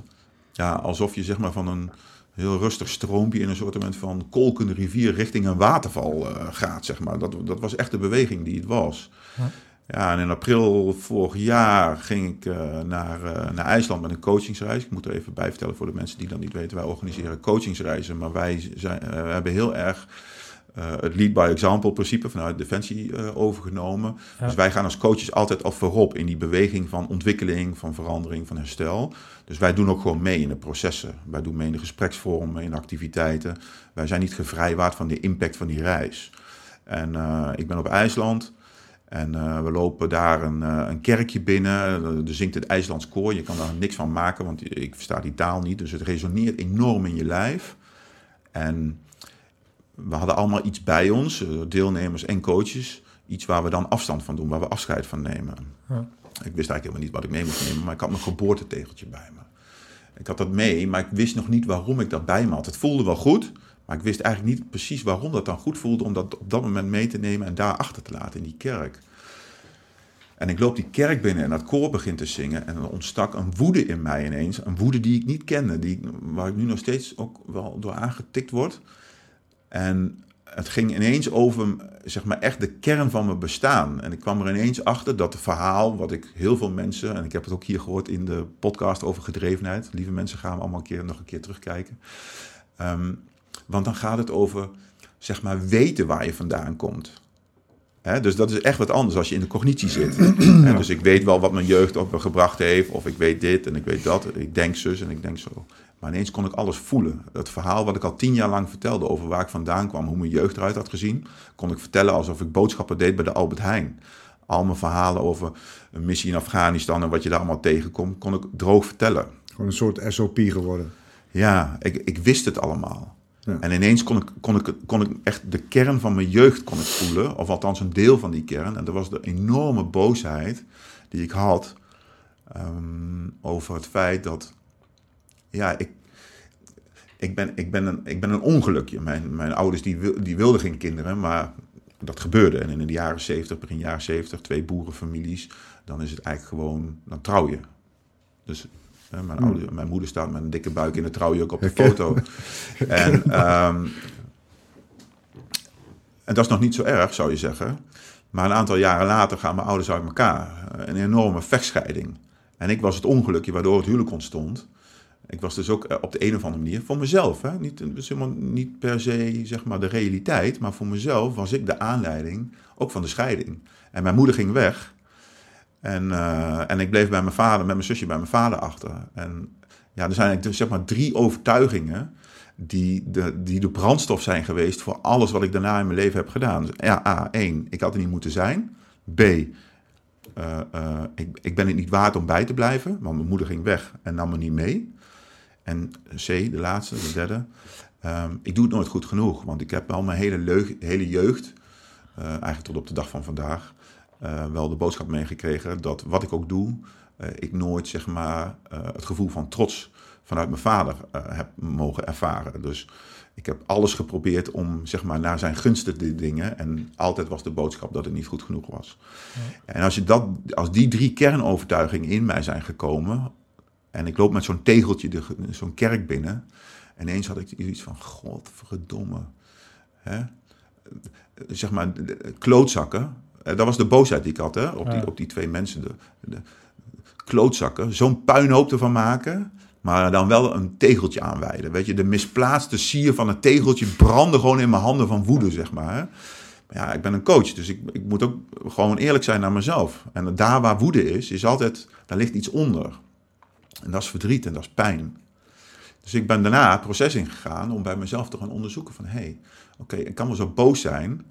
ja, alsof je zeg maar van een heel rustig stroompje in een soort van kolkende rivier richting een waterval eh, gaat. Zeg maar. dat, dat was echt de beweging die het was. Ja. Ja, en in april vorig jaar ging ik eh, naar, eh, naar IJsland met een coachingsreis. Ik moet er even bij vertellen voor de mensen die dat niet weten. Wij organiseren coachingsreizen, maar wij zijn, eh, we hebben heel erg het lead by example principe vanuit Defensie overgenomen. Ja. Dus wij gaan als coaches altijd al voorop in die beweging van ontwikkeling, van verandering, van herstel. Dus wij doen ook gewoon mee in de processen. Wij doen mee in de gespreksvormen, in de activiteiten. Wij zijn niet gevrijwaard van de impact van die reis. En ik ben op IJsland. En eh, we lopen daar een, eh, een kerkje binnen. Er zingt het IJslands koor. Je kan daar niks van maken, want ik versta die taal niet. Dus het resoneert enorm in je lijf. En we hadden allemaal iets bij ons, eh, deelnemers en coaches. Iets waar we dan afstand van doen, waar we afscheid van nemen. Ik wist eigenlijk helemaal niet wat ik mee moest nemen, maar ik had mijn geboortetegeltje bij me. Ik had dat mee, maar ik wist nog niet waarom ik dat bij me had. Het voelde wel goed, maar ik wist eigenlijk niet precies waarom dat dan goed voelde om dat op dat moment mee te nemen en daar achter te laten in die kerk. En ik loop die kerk binnen en dat koor begint te zingen. En er ontstak een woede in mij ineens. Een woede die ik niet kende. Die, waar ik nu nog steeds ook wel door aangetikt word. En het ging ineens over, zeg maar, echt de kern van mijn bestaan. En ik kwam er ineens achter dat het verhaal, wat ik heel veel mensen, en ik heb het ook hier gehoord in de podcast over gedrevenheid. Lieve mensen, gaan we allemaal een keer, nog een keer terugkijken. Ehm, want dan gaat het over, zeg maar, weten waar je vandaan komt. Dus dat is echt wat anders als je in de cognitie zit. Dus ik weet wel wat mijn jeugd op me gebracht heeft, of ik weet dit en ik weet dat. Ik denk zus en ik denk zo. Maar ineens kon ik alles voelen. Het verhaal wat ik al tien jaar lang vertelde over waar ik vandaan kwam, hoe mijn jeugd eruit had gezien, kon ik vertellen alsof ik boodschappen deed bij de Albert Heijn. Al mijn verhalen over een missie in Afghanistan en wat je daar allemaal tegenkomt, kon ik droog vertellen. Gewoon een soort SOP geworden. Ja, ik, ik wist het allemaal. En ineens kon ik, kon, ik, kon ik echt de kern van mijn jeugd kon ik voelen. Of althans een deel van die kern. En dat was de enorme boosheid die ik had ehm, over het feit dat... Ja, ik, ik, ben, ik, ben, een, ik ben een ongelukje. Mijn, mijn ouders die, die wilden geen kinderen, maar dat gebeurde. En in de jaren 70, begin jaren 70, twee boerenfamilies. Dan is het eigenlijk gewoon, dan trouw je. Dus mijn, oude, mijn moeder staat met een dikke buik in de trouwjurk op de foto. En, ehm, en dat is nog niet zo erg, zou je zeggen. Maar een aantal jaren later gaan mijn ouders uit elkaar. Een enorme vechtscheiding. En ik was het ongelukje waardoor het huwelijk ontstond. Ik was dus ook eh, op de een of andere manier voor mezelf. Hè? Niet, helemaal niet per se zeg maar, de realiteit. Maar voor mezelf was ik de aanleiding ook van de scheiding. En mijn moeder ging weg. En, eh, en ik bleef bij mijn vader, met mijn zusje bij mijn vader achter. En ja, er zijn eigenlijk dus, zeg maar drie overtuigingen die de, die de brandstof zijn geweest voor alles wat ik daarna in mijn leven heb gedaan. Dus, ja, A, één, ik had er niet moeten zijn. B, eh, eh, ik, ik ben het niet waard om bij te blijven, want mijn moeder ging weg en nam me niet mee. En C, de laatste, de derde, ehm, ik doe het nooit goed genoeg, want ik heb al mijn hele, hele jeugd, eigenlijk tot op de dag van vandaag, eh, wel de boodschap meegekregen dat wat ik ook doe, eh, ik nooit zeg maar eh, het gevoel van trots vanuit mijn vader eh, heb mogen ervaren. Dus ik heb alles geprobeerd om zeg maar naar zijn gunsten te dingen en altijd was de boodschap dat het niet goed genoeg was. En als, je dat, als die drie kernovertuigingen in mij zijn gekomen en ik loop met zo'n tegeltje zo'n kerk binnen en ineens had ik iets van godverdomme. Hè? Zeg maar, klootzakken. Eh, Dat was de boosheid die ik had hè? Op, die, op die twee mensen. De, de klootzakken. Zo'n puinhoop ervan maken. Maar dan wel een tegeltje aanwijden. Weet je, de misplaatste sier van het tegeltje brandde gewoon in mijn handen van woede, zeg maar. hè. Maar Ja, ik ben een coach, dus ik, ik moet ook gewoon eerlijk zijn naar mezelf. En daar waar woede is, is altijd, daar ligt iets onder. En dat is verdriet en dat is pijn. Dus ik ben daarna het proces ingegaan om bij mezelf te gaan onderzoeken van... hé, hey, oké, ik kan wel zo boos zijn,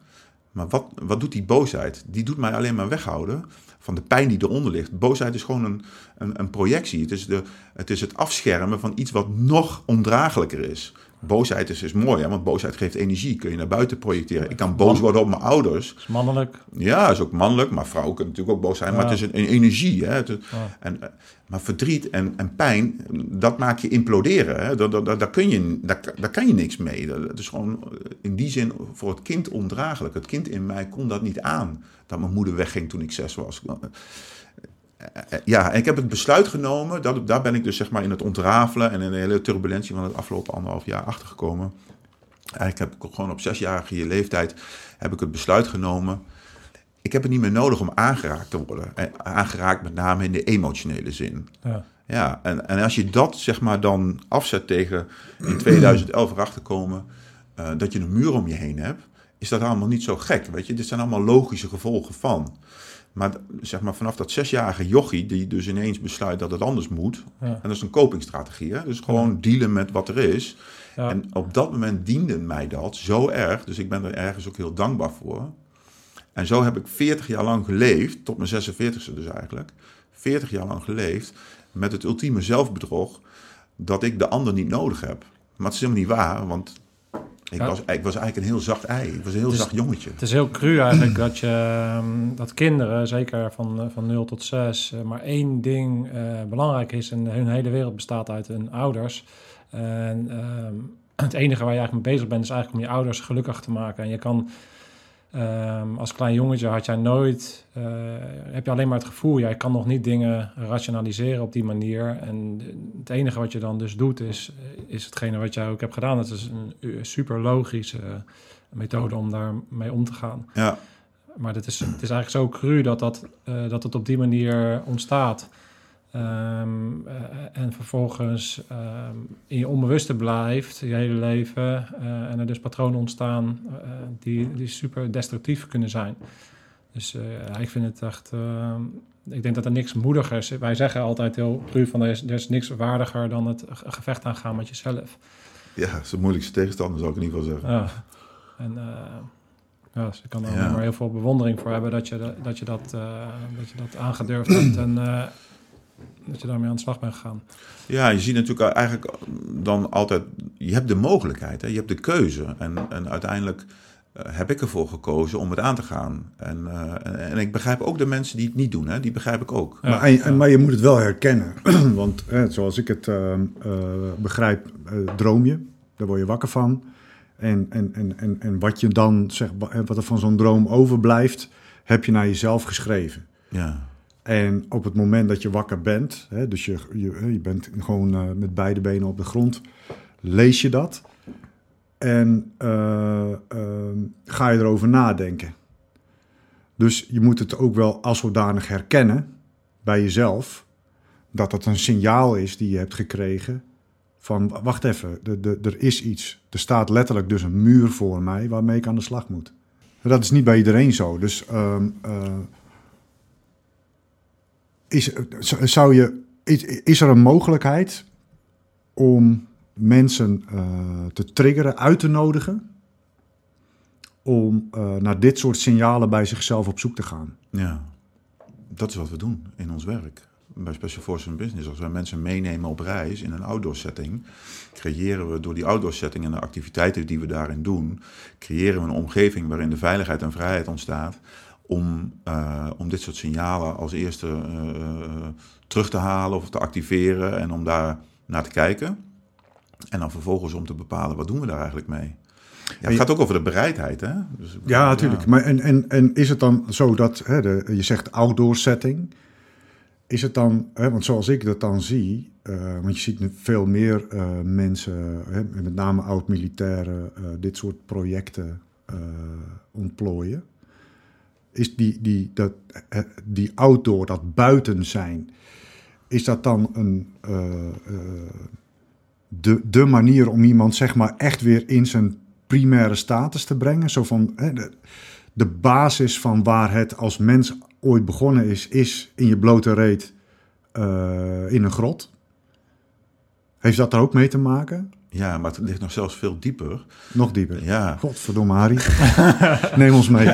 maar wat, wat doet die boosheid? Die doet mij alleen maar weghouden van de pijn die eronder ligt. Boosheid is gewoon een, een, een projectie. Het is, de, het is het afschermen van iets wat nog ondraaglijker is. Boosheid is, is mooi, hè? want boosheid geeft energie. Kun je naar buiten projecteren. Ik kan boos worden op mijn ouders. is mannelijk. Ja, is ook mannelijk, maar vrouwen kunnen natuurlijk ook boos zijn. Maar het is een, een energie. Hè? Het- Ja. en, eh, maar verdriet en, en pijn, dat maak je imploderen. Hè? Daar, daar, daar, kun je, daar, daar kan je niks mee. Dat dat is gewoon eh, in die zin voor het kind ondraaglijk. Het kind in mij kon dat niet aan. Dat mijn moeder wegging toen ik zes was. Ja, en ik heb het besluit genomen. Dat, daar ben ik dus zeg maar in het ontrafelen en in de hele turbulentie van het afgelopen anderhalf jaar achtergekomen. Eigenlijk heb ik gewoon op zesjarige leeftijd heb ik het besluit genomen. Ik heb het niet meer nodig om aangeraakt te worden. En aangeraakt met name in de emotionele zin. Ja. Ja, en, en als je dat zeg maar dan afzet tegen in 2011 erachter komen eh, dat je een muur om je heen hebt, is dat allemaal niet zo gek. Weet je, dit zijn allemaal logische gevolgen van. Maar zeg maar vanaf dat zesjarige jochie die dus ineens besluit dat het anders moet, Ja. en dat is een copingstrategie, hè? dus gewoon dealen met wat er is. Ja. En op dat moment diende mij dat zo erg, dus ik ben er ergens ook heel dankbaar voor. En zo heb ik 40 jaar lang geleefd, tot mijn 46e dus eigenlijk, 40 jaar lang geleefd met het ultieme zelfbedrog dat ik de ander niet nodig heb. Maar het is helemaal niet waar, want ik, Ja. was, ik was eigenlijk een heel zacht ei. Ik was een heel zacht jongetje. Het is heel cru eigenlijk dat, je, ehm, dat kinderen, zeker van, eh, van 0 tot 6, eh, maar één ding eh, belangrijk is en hun hele wereld bestaat uit hun ouders. En ehm, het enige waar je eigenlijk mee bezig bent is eigenlijk om je ouders gelukkig te maken. En je kan, ehm, als klein jongetje had jij nooit, eh, heb je alleen maar het gevoel, jij kan nog niet dingen rationaliseren op die manier. En het enige wat je dan dus doet is, is hetgene wat jij ook hebt gedaan. Het is een super logische methode om daarmee om te gaan. Ja, Maar het is, het is eigenlijk zo cru dat, dat, eh, dat het op die manier ontstaat. Ehm, eh, en vervolgens ehm, in je onbewuste blijft je hele leven. eh, en er dus patronen ontstaan eh, die, die super destructief kunnen zijn. Dus ik vind het echt. ehm, ik denk dat er niks moediger is. Wij zeggen altijd heel cru van er is, er is niks waardiger dan het ge- gevecht aangaan met jezelf. ja, dat is de moeilijkste tegenstander, zou ik in ieder geval zeggen. Ja. En ja, dus ik kan er Ja. maar heel veel bewondering voor hebben dat je dat, dat, je dat, dat, je dat aangedurfd hebt en dat je daarmee aan de slag bent gegaan. Ja, je ziet natuurlijk eigenlijk dan altijd, je hebt de mogelijkheid, hè? je hebt de keuze. En, en uiteindelijk eh, heb ik ervoor gekozen om het aan te gaan. En, eh, en, en ik begrijp ook de mensen die het niet doen, hè? die begrijp ik ook. Ja. Maar, en- maar je moet het wel herkennen. Want eh, zoals ik het ehm, eh, begrijp, droom je. Daar word je wakker van. En, en, en, en, en wat je dan zeg, wa- wat er van zo'n droom overblijft, heb je naar jezelf geschreven. Ja, En op het moment dat je wakker bent, hè, dus je, je, je bent gewoon eh, met beide benen op de grond, lees je dat en eh, ehm, ga je erover nadenken. Dus je moet het ook wel als zodanig herkennen bij jezelf, dat dat een signaal is die je hebt gekregen van wacht even, er is iets. Er staat letterlijk dus een muur voor mij waarmee ik aan de slag moet. Dat is niet bij iedereen zo. Dus ehm, eh, is, zou je, is, er een mogelijkheid om mensen eh, te triggeren, uit te nodigen, om eh, naar dit soort signalen bij zichzelf op zoek te gaan? ja, dat is wat we doen in ons werk. Bij Special Forces Business, als wij mensen meenemen op reis in een outdoor setting, creëren we door die outdoor setting en de activiteiten die we daarin doen, creëren we een omgeving waarin de veiligheid en vrijheid ontstaat om, eh, om dit soort signalen als eerste eh, eh, terug te halen of te activeren en om daar naar te kijken. En dan vervolgens om te bepalen wat doen we daar eigenlijk mee. Ja, het gaat ook over de bereidheid, hè? Dus, Ja, natuurlijk. Maar en, en, en is het dan zo dat, hè, de, je zegt outdoor setting, is het dan, hè, want zoals ik dat dan zie, want je ziet nu veel meer mensen, hè, met name oud-militairen, dit soort projecten ontplooien. Is die, die, dat, eh, die outdoor, dat buiten zijn, is dat dan een, eh, eh, de, de manier om iemand zeg maar echt weer in zijn primaire status te brengen? Zo van, hè, de, basis van waar het als mens ooit begonnen is, is in je blote reet in een grot. Heeft dat er ook mee te maken? Ja, maar het ligt nog zelfs veel dieper. Nog dieper. Ja, Godverdomme, Harry. Neem ons mee.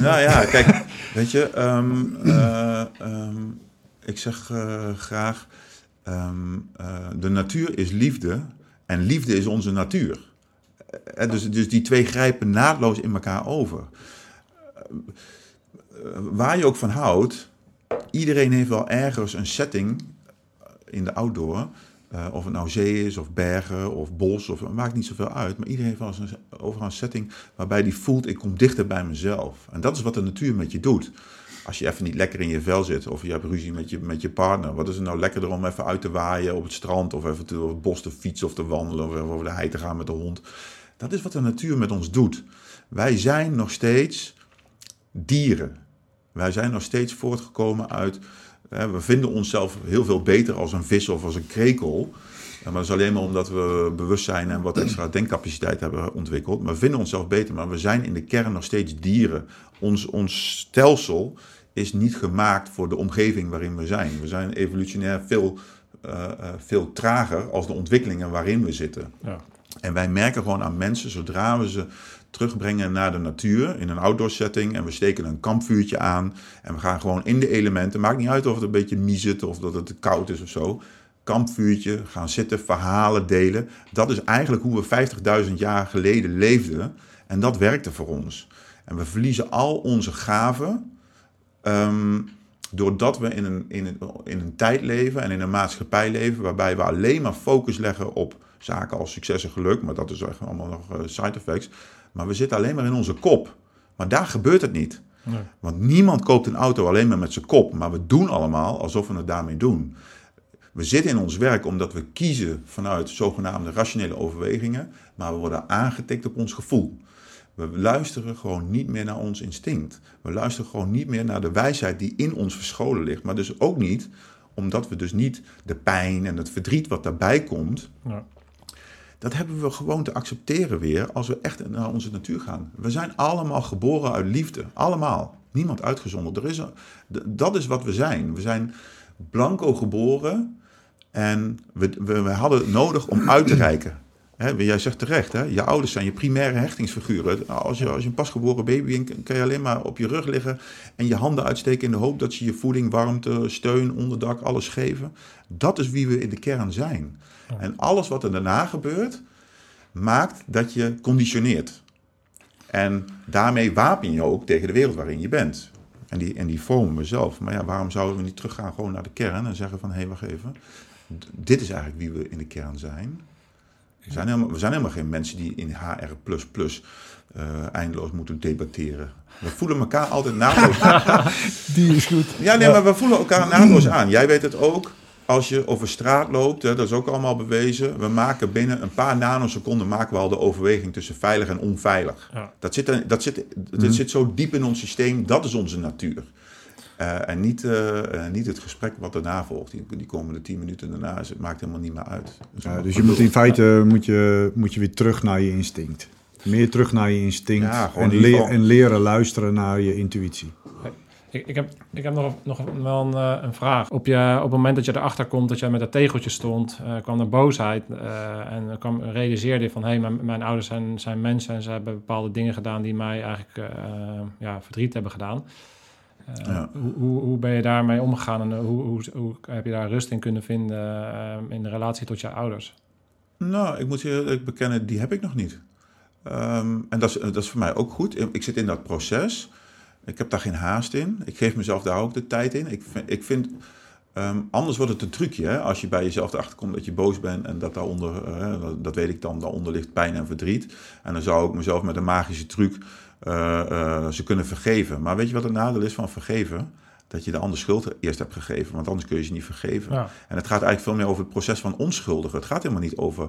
Nou ja, kijk, weet je, ehm, eh, ehm, ik zeg eh, graag, ehm, eh, de natuur is liefde en liefde is onze natuur. Dus, dus die twee grijpen naadloos in elkaar over. Waar je ook van houdt, iedereen heeft wel ergens een setting in de outdoor. Eh, of het nou zee is, of bergen, of bos, of het maakt niet zoveel uit. Maar iedereen heeft wel een, overal een setting waarbij die voelt, ik kom dichter bij mezelf. En dat is wat de natuur met je doet. Als je even niet lekker in je vel zit, of je hebt ruzie met je, met je partner. Wat is het nou lekkerder om even uit te waaien op het strand, of even door het bos te fietsen of te wandelen, of over de hei te gaan met de hond. Dat is wat de natuur met ons doet. Wij zijn nog steeds dieren. Wij zijn nog steeds voortgekomen uit. We vinden onszelf heel veel beter als een vis of als een krekel. Maar dat is alleen maar omdat we bewustzijn en wat extra denkcapaciteit hebben ontwikkeld. Maar we vinden onszelf beter, maar we zijn in de kern nog steeds dieren. Ons, ons stelsel is niet gemaakt voor de omgeving waarin we zijn. We zijn evolutionair veel, eh, eh, veel trager als de ontwikkelingen waarin we zitten. Ja. En wij merken gewoon aan mensen, zodra we ze terugbrengen naar de natuur in een outdoor setting en we steken een kampvuurtje aan en we gaan gewoon in de elementen, maakt niet uit of het een beetje miezet of dat het koud is of zo. Kampvuurtje, gaan zitten, verhalen delen. Dat is eigenlijk hoe we 50.000 jaar geleden leefden en dat werkte voor ons. En we verliezen al onze gaven ehm, doordat we in een, in, een, in een tijd leven en in een maatschappij leven waarbij we alleen maar focus leggen op zaken als succes en geluk, maar dat is echt allemaal nog eh, side effects. Maar we zitten alleen maar in onze kop. Maar daar gebeurt het niet. Nee. Want niemand koopt een auto alleen maar met zijn kop. Maar we doen allemaal alsof we het daarmee doen. We zitten in ons werk omdat we kiezen vanuit zogenaamde rationele overwegingen. Maar we worden aangetikt op ons gevoel. We luisteren gewoon niet meer naar ons instinct. We luisteren gewoon niet meer naar de wijsheid die in ons verscholen ligt. Maar dus ook niet omdat we dus niet de pijn en het verdriet wat daarbij komt, Ja. Dat hebben we gewoon te accepteren weer als we echt naar onze natuur gaan. We zijn allemaal geboren uit liefde. Allemaal. Niemand uitgezonderd. Er is dat is wat we zijn. We zijn blanco geboren en we, we, we hadden nodig om uit te reiken. Jij zegt terecht, hè? je ouders zijn je primaire hechtingsfiguren. Als je, als je een pasgeboren baby bent, kan je alleen maar op je rug liggen en je handen uitsteken in de hoop dat ze je voeding, warmte, steun, onderdak, alles geven. Dat is wie we in de kern zijn. En alles wat er daarna gebeurt, maakt dat je conditioneert. En daarmee wapen je ook tegen de wereld waarin je bent. En die, en die vormen we zelf. Maar ja, waarom zouden we niet teruggaan gewoon naar de kern en zeggen van... hé, hey, wacht even, dit is eigenlijk wie we in de kern zijn. We zijn helemaal, we zijn helemaal geen mensen die in HR++ eh, eindeloos moeten debatteren. We voelen elkaar altijd naadloos Die is goed. ja, nee, maar we voelen elkaar naadloos aan. Jij weet het ook. Als je over straat loopt, hè, dat is ook allemaal bewezen. We maken binnen een paar nanoseconden maken we al de overweging tussen veilig en onveilig. Ja. Dat, zit, er- dat, zit, dat zit zo diep in ons systeem. Dat is onze natuur. Eh, en niet, eh, eh, niet het gesprek wat daarna volgt. Die, die komende tien minuten daarna. is- Het maakt helemaal niet meer uit. Dus, Ja, dus je moet in feite moet je, moet je weer terug naar je instinct. Meer terug naar je instinct. Ja, en, leer- en leren luisteren naar je intuïtie. Ik, ik heb, ik heb nog, nog wel een, eh, een vraag. Op, je, op het moment dat je erachter komt dat je met dat tegeltje stond, eh, kwam er boosheid. eh, en kwam, realiseerde je van, hé, hey, mijn, mijn ouders zijn, zijn mensen en ze hebben bepaalde dingen gedaan die mij eigenlijk ja, verdriet hebben gedaan. Ja. hoe, hoe, hoe ben je daarmee omgegaan en hoe, hoe, hoe heb je daar rust in kunnen vinden in de relatie tot je ouders? Nou, ik moet je eerlijk bekennen, die heb ik nog niet. Ehm, en dat is, dat is voor mij ook goed. Ik zit in dat proces. Ik heb daar geen haast in. Ik geef mezelf daar ook de tijd in. Ik vind, ik vind ehm, anders wordt het een trucje. Hè? Als je bij jezelf erachter komt dat je boos bent en dat daaronder, eh, dat, weet ik dan, daaronder ligt pijn en verdriet. En dan zou ik mezelf met een magische truc eh, eh, ze kunnen vergeven. Maar weet je wat het nadeel is van vergeven? Dat je de ander schuld eerst hebt gegeven, want anders kun je ze niet vergeven. Ja. En het gaat eigenlijk veel meer over het proces van onschuldigen. Het gaat helemaal niet over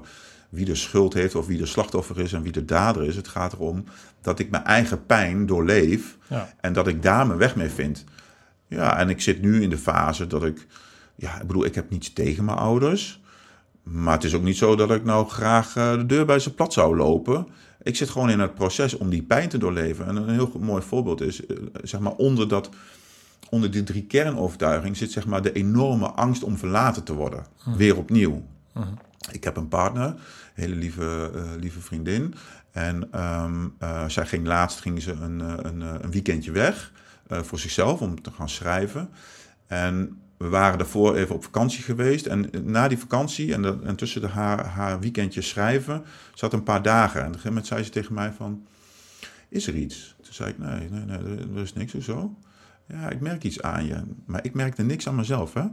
wie de schuld heeft of wie de slachtoffer is en wie de dader is. Het gaat erom dat ik mijn eigen pijn doorleef Ja. en dat ik daar mijn weg mee vind. Ja, en ik zit nu in de fase dat ik, ja, ik bedoel, ik heb niets tegen mijn ouders. Maar het is ook niet zo dat ik nou graag eh, de deur bij ze plat zou lopen. Ik zit gewoon in het proces om die pijn te doorleven. En een heel mooi voorbeeld is, eh, zeg maar, onder, dat, onder die drie kernovertuigingen zit zeg maar de enorme angst om verlaten te worden. Weer opnieuw. Ik heb een partner, een hele lieve, eh, lieve vriendin. En ehm, eh, zij ging laatst ging ze een, eh, een, een weekendje weg voor zichzelf om te gaan schrijven. En we waren daarvoor even op vakantie geweest. En na die vakantie en, de, en tussen haar, haar weekendje schrijven zat een paar dagen. En op een gegeven moment zei ze tegen mij van, is er iets? Toen zei ik, nee, nee, nee, er- er is niks. Hoezo? Ja, ik merk iets aan je. Maar ik merkte niks aan mezelf, hè?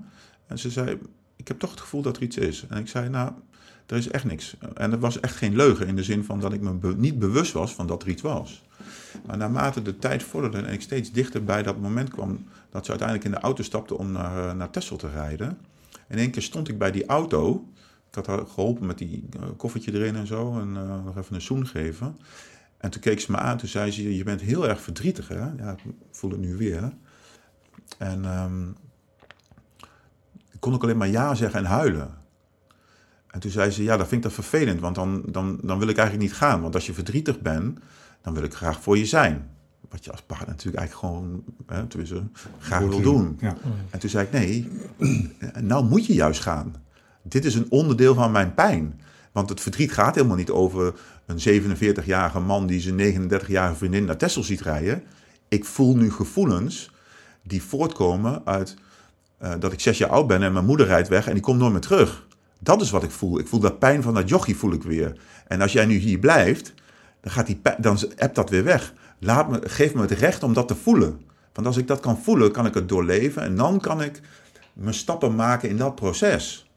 En ze zei, ik heb toch het gevoel dat er iets is. En ik zei, nou, er is echt niks. En er was echt geen leugen in de zin van dat ik me niet bewust was van dat er iets was. Maar naarmate de tijd vorderde en ik steeds dichter bij dat moment kwam dat ze uiteindelijk in de auto stapte om naar, eh, naar Texel te rijden. In één keer stond ik bij die auto. Ik had haar geholpen met die eh, koffertje erin en zo en eh, nog even een zoen geven. En toen keek ze me aan, toen zei ze, je bent heel erg verdrietig hè. Ja, ik voel het nu weer. En ehm, ik kon ook alleen maar ja zeggen en huilen. En toen zei ze, ja, dat vind ik dat vervelend, want dan, dan, dan wil ik eigenlijk niet gaan. Want als je verdrietig bent, dan wil ik graag voor je zijn. Wat je als partner natuurlijk eigenlijk gewoon, hè, graag wil doen. Ja. En toen zei ik, nee, nou moet je juist gaan. Dit is een onderdeel van mijn pijn. Want het verdriet gaat helemaal niet over een 47-jarige man die zijn 39-jarige vriendin naar Texel ziet rijden. Ik voel nu gevoelens die voortkomen uit eh, dat ik zes jaar oud ben en mijn moeder rijdt weg en die komt nooit meer terug. Dat is wat ik voel. Ik voel dat pijn van dat jochie voel ik weer. En als jij nu hier blijft, dan gaat die dan dat weer weg. Laat me, geef me het recht om dat te voelen. Want als ik dat kan voelen, kan ik het doorleven en dan kan ik mijn stappen maken in dat proces.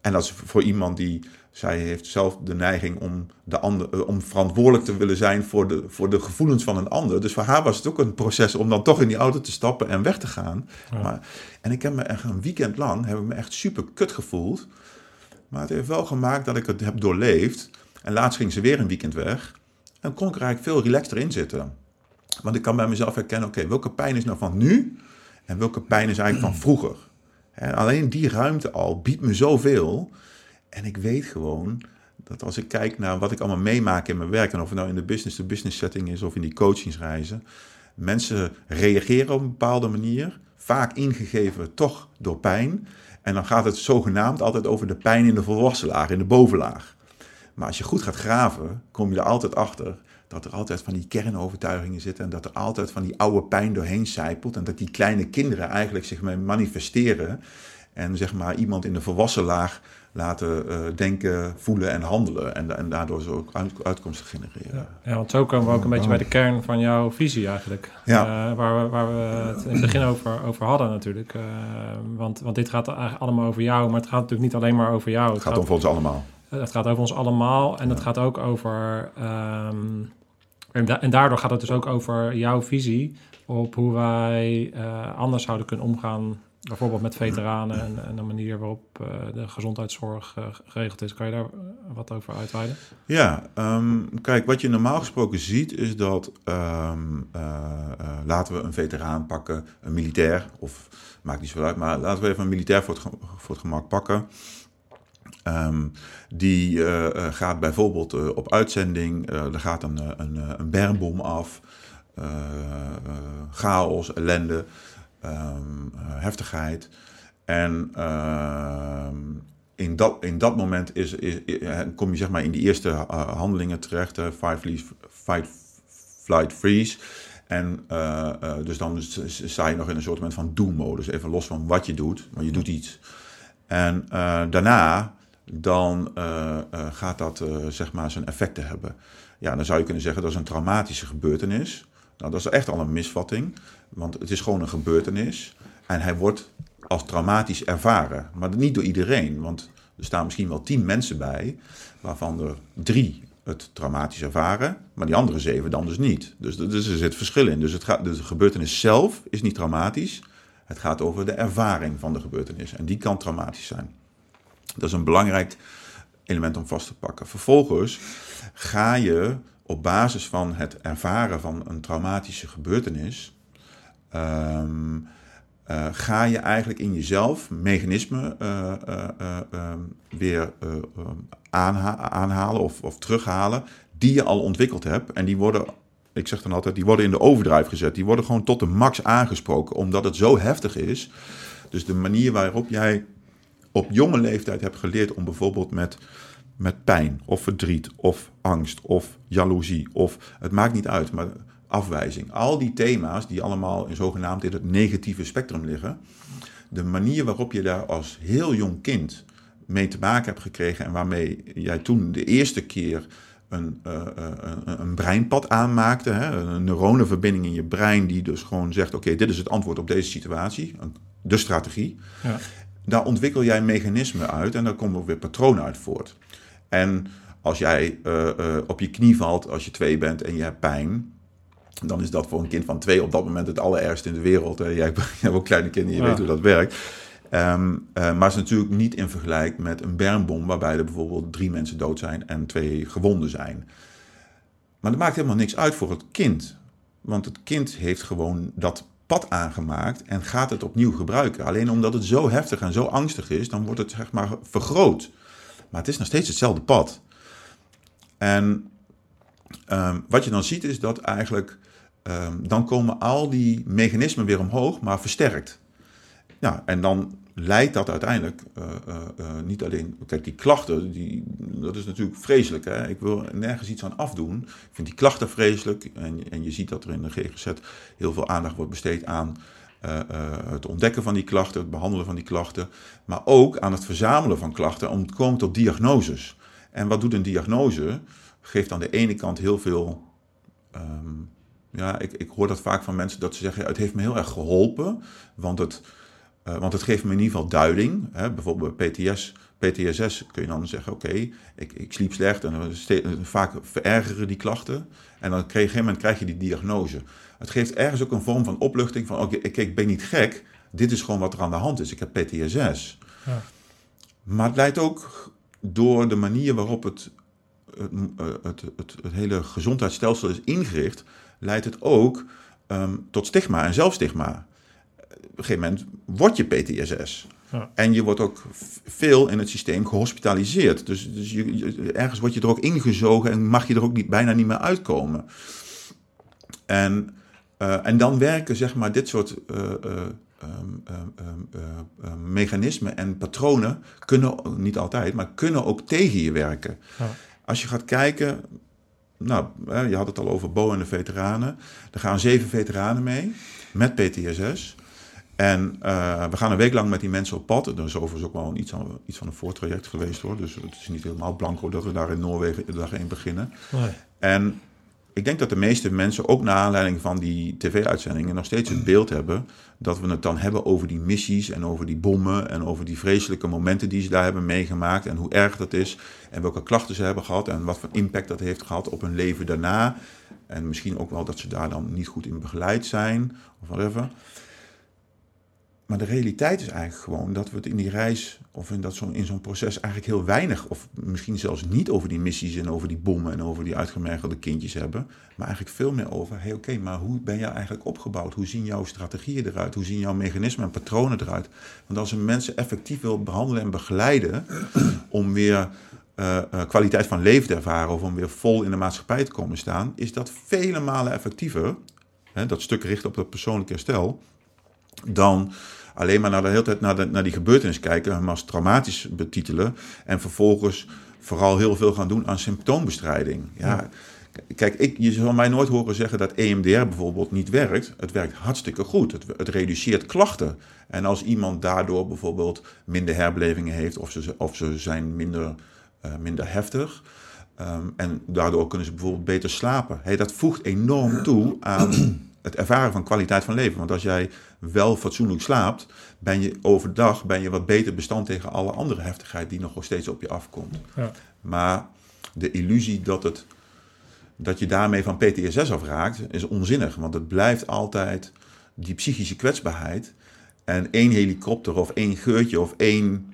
En dat is voor iemand die, zij heeft zelf de neiging om, de ander, eh, om verantwoordelijk te willen zijn voor de, voor de gevoelens van een ander. Dus voor haar was het ook een proces om dan toch in die auto te stappen en weg te gaan. Maar, en ik heb me echt een weekend lang, heb ik me echt super kut gevoeld. Maar het heeft wel gemaakt dat ik het heb doorleefd. En laatst ging ze weer een weekend weg. dan kon ik er eigenlijk veel relaxter in zitten. Want ik kan bij mezelf herkennen, oké, welke pijn is nou van nu en welke pijn is eigenlijk van vroeger. En alleen die ruimte al biedt me zoveel. En ik weet gewoon dat als ik kijk naar wat ik allemaal meemaak in mijn werk, en of het nou in de business-to-business setting is of in die coachingsreizen, mensen reageren op een bepaalde manier, vaak ingegeven toch door pijn. En dan gaat het zogenaamd altijd over de pijn in de volwassen laag, in de bovenlaag. Maar als je goed gaat graven, kom je er altijd achter dat er altijd van die kernovertuigingen zitten en dat er altijd van die oude pijn doorheen zijpelt en dat die kleine kinderen eigenlijk zich manifesteren en zeg maar iemand in de volwassen laag laten uh, denken, voelen en handelen en, en daardoor zo ook uit, uitkomsten genereren. Ja, want zo komen we ook een beetje bij de kern van jouw visie eigenlijk. Ja. Uh, waar, we, waar we het in het begin over, over hadden natuurlijk. Uh, want, want dit gaat eigenlijk allemaal over jou, maar het gaat natuurlijk niet alleen maar over jou. Het, het gaat, over ons allemaal. Het gaat over ons allemaal en ja. het gaat ook over... Um, en, da en, daardoor gaat het dus ook over jouw visie op hoe wij anders zouden kunnen omgaan, bijvoorbeeld met veteranen en, en de manier waarop uh, de gezondheidszorg uh, geregeld is. Kan je daar wat over uitweiden? Ja, um, kijk, wat je normaal gesproken ziet is dat, um, laten we een veteraan pakken, een militair, of maakt niet zoveel uit, maar laten we even een militair voor het, voor het gemak pakken. Um, die gaat bijvoorbeeld op uitzending, er gaat een, een, een bermbom af, chaos, ellende, um, heftigheid. En ehm, in, dat, in dat moment is, is, kom je zeg maar in die eerste handelingen terecht, flees, fight, flight, freeze. En dus dan sta je nog in een soort van do-modus, even los van wat je doet, maar je doet iets. En daarna dan uh, uh, gaat dat uh, zeg maar zijn effecten hebben. Ja, dan zou je kunnen zeggen dat is een traumatische gebeurtenis. Nou, dat is echt al een misvatting, want het is gewoon een gebeurtenis. En hij wordt als traumatisch ervaren, maar niet door iedereen. Want er staan misschien wel tien mensen bij, waarvan er drie het traumatisch ervaren, maar die andere zeven dan dus niet. Dus, dus er zit verschil in. Dus, het gaat, dus de gebeurtenis zelf is niet traumatisch. Het gaat over de ervaring van de gebeurtenis. En die kan traumatisch zijn. Dat is een belangrijk element om vast te pakken. Vervolgens ga je op basis van het ervaren van een traumatische gebeurtenis, um, uh, ga je eigenlijk in jezelf mechanismen uh, uh, weer aanha aanhalen of, of terughalen die je al ontwikkeld hebt. En die worden, ik zeg dan altijd, die worden in de overdrive gezet. Die worden gewoon tot de max aangesproken, omdat het zo heftig is. Dus de manier waarop jij op jonge leeftijd heb geleerd om bijvoorbeeld met, met pijn of verdriet of angst of jaloezie of het maakt niet uit, maar afwijzing. Al die thema's die allemaal in zogenaamd in het negatieve spectrum liggen. De manier waarop je daar als heel jong kind mee te maken hebt gekregen en waarmee jij toen de eerste keer een, uh, een, een breinpad aanmaakte. Hè? Een neuronenverbinding in je brein die dus gewoon zegt: oké, dit is het antwoord op deze situatie. De strategie. Ja daar ontwikkel jij mechanismen uit en daar komen ook weer patronen uit voort. En als jij uh, uh, op je knie valt als je twee bent en je hebt pijn, dan is dat voor een kind van twee op dat moment het allerergste in de wereld. Jij, jij hebt ook kleine kinderen, je ja. weet hoe dat werkt. Um, uh, maar het is natuurlijk niet in vergelijking met een bermbom, waarbij er bijvoorbeeld drie mensen dood zijn en twee gewonden zijn. Maar dat maakt helemaal niks uit voor het kind. Want het kind heeft gewoon dat pad aangemaakt en gaat het opnieuw gebruiken. Alleen omdat het zo heftig en zo angstig is, dan wordt het zeg maar vergroot. Maar het is nog steeds hetzelfde pad. En um, wat je dan ziet is dat eigenlijk um, dan komen al die mechanismen weer omhoog, maar versterkt. Ja, en dan leidt dat uiteindelijk uh, uh, uh, niet alleen. Kijk, die klachten, die, dat is natuurlijk vreselijk. Hè? Ik wil nergens iets aan afdoen. Ik vind die klachten vreselijk. En, en je ziet dat er in de GGZ heel veel aandacht wordt besteed aan het ontdekken van die klachten, het behandelen van die klachten. Maar ook aan het verzamelen van klachten om te komen tot diagnoses. En wat doet een diagnose? Geeft aan de ene kant heel veel. Um, ja, ik, ik hoor dat vaak van mensen dat ze zeggen: ja, het heeft me heel erg geholpen. Want het uh, want het geeft me in ieder geval duiding. Hè? Bijvoorbeeld bij PTS, PTSS kun je dan zeggen: Oké, okay, ik, ik sliep slecht en vaak verergeren die klachten. En dan krijg, op een gegeven moment krijg je die diagnose. Het geeft ergens ook een vorm van opluchting: van oké, okay, ik, ik ben niet gek. Dit is gewoon wat er aan de hand is. Ik heb PTSS. Ja. Maar het leidt ook door de manier waarop het het, eh, het, het, het hele gezondheidsstelsel is ingericht, leidt het ook ehm, tot stigma en zelfstigma. Op een gegeven moment word je PTSS. Ja. En je wordt ook veel in het systeem gehospitaliseerd. Dus, dus je, je- ergens word je er ook ingezogen en mag je er ook niet, bijna niet meer uitkomen. En, eh, en dan werken zeg maar dit soort eh, eh, ehm, ehm, ehm, eh, eh, mechanismen en patronen kunnen, niet altijd, maar kunnen ook tegen je werken. Ja. Als je gaat kijken, nou, je had het al over Bo en de veteranen. Er gaan zeven veteranen mee met PTSS. En eh, we gaan een week lang met die mensen op pad. Dat is overigens ook wel een, iets, van, iets van een voortraject geweest hoor. Dus het is niet helemaal blanco dat we daar in Noorwegen dag één beginnen. Nee. En ik denk dat de meeste mensen, ook naar aanleiding van die tv-uitzendingen, nog steeds het beeld hebben dat we het dan hebben over die missies en over die bommen en over die vreselijke momenten die ze daar hebben meegemaakt en hoe erg dat is en welke klachten ze hebben gehad en wat voor impact dat heeft gehad op hun leven daarna. En misschien ook wel dat ze daar dan niet goed in begeleid zijn of whatever. Maar de realiteit is eigenlijk gewoon dat we het in die reis of in, dat zo, in zo'n proces eigenlijk heel weinig, of misschien zelfs niet over die missies en over die bommen en over die uitgemergelde kindjes hebben. Maar eigenlijk veel meer over, hey, oké, maar hoe ben jij eigenlijk opgebouwd? Hoe zien jouw strategieën eruit? Hoe zien jouw mechanismen en patronen eruit? Want als een mensen effectief wil behandelen en begeleiden om weer eh, eh, kwaliteit van leven te ervaren of om weer vol in de maatschappij te komen staan, is dat vele malen effectiever. Hè, dat stuk richt op het persoonlijk herstel dan alleen maar naar de hele tijd naar, de, naar die gebeurtenis kijken, hem als traumatisch betitelen en vervolgens vooral heel veel gaan doen aan symptoombestrijding. Ja, Kijk, ik, je zal mij nooit horen zeggen dat EMDR bijvoorbeeld niet werkt. Het werkt hartstikke goed. Het, het reduceert klachten. En als iemand daardoor bijvoorbeeld minder herbelevingen heeft of ze, of ze zijn minder, eh, minder heftig, Ehm, en daardoor kunnen ze bijvoorbeeld beter slapen. Hey, dat voegt enorm toe aan het ervaren van kwaliteit van leven. Want als jij wel fatsoenlijk slaapt, ben je overdag ben je wat beter bestand tegen alle andere heftigheid die nog steeds op je afkomt. Ja. Maar de illusie dat, het, dat je daarmee van PTSS afraakt, is onzinnig. Want het blijft altijd die psychische kwetsbaarheid. En één helikopter of één geurtje of één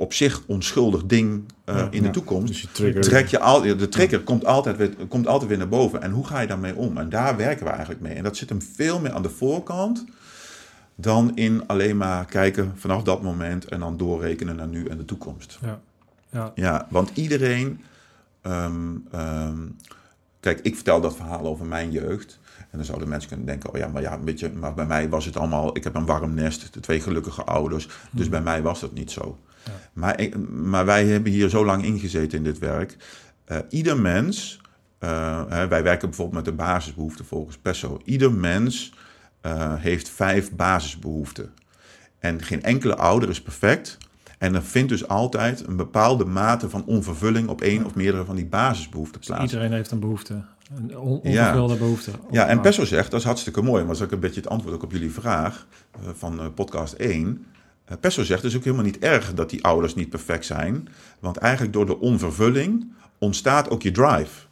op zich onschuldig ding eh, Ja, in de ja. toekomst. Dus. Trek je al, de trigger komt altijd, weer, komt altijd weer naar boven. En hoe ga je daarmee om? En daar werken we eigenlijk mee. En dat zit hem veel meer aan de voorkant dan in alleen maar kijken vanaf dat moment en dan doorrekenen naar nu en de toekomst. Ja. Ja. Ja, want iedereen. ehm, ehm, kijk, ik vertel dat verhaal over mijn jeugd. En dan zouden mensen kunnen denken: oh ja, maar ja, weet je, maar bij mij was het allemaal. Ik heb een warm nest, de twee gelukkige ouders. Dus bij mij was dat niet zo. Ja. Maar, ik- maar wij hebben hier zo lang ingezeten in dit werk. Eh, ieder mens. eh, hè, wij werken bijvoorbeeld met de basisbehoeften volgens PESO. Ieder mens eh, heeft vijf basisbehoeften. En geen enkele ouder is perfect. En er vindt dus altijd een bepaalde mate van onvervulling op één of meerdere van die basisbehoeften plaats. Iedereen heeft een behoefte. Een on- Ja. onvervulde behoefte. Ja, en Pesso zegt, dat is hartstikke mooi, maar dat is ook een beetje het antwoord ook op jullie vraag van podcast 1. Eh, Pesso zegt, is ook helemaal niet erg dat die ouders niet perfect zijn, want eigenlijk door de onvervulling ontstaat ook je drive.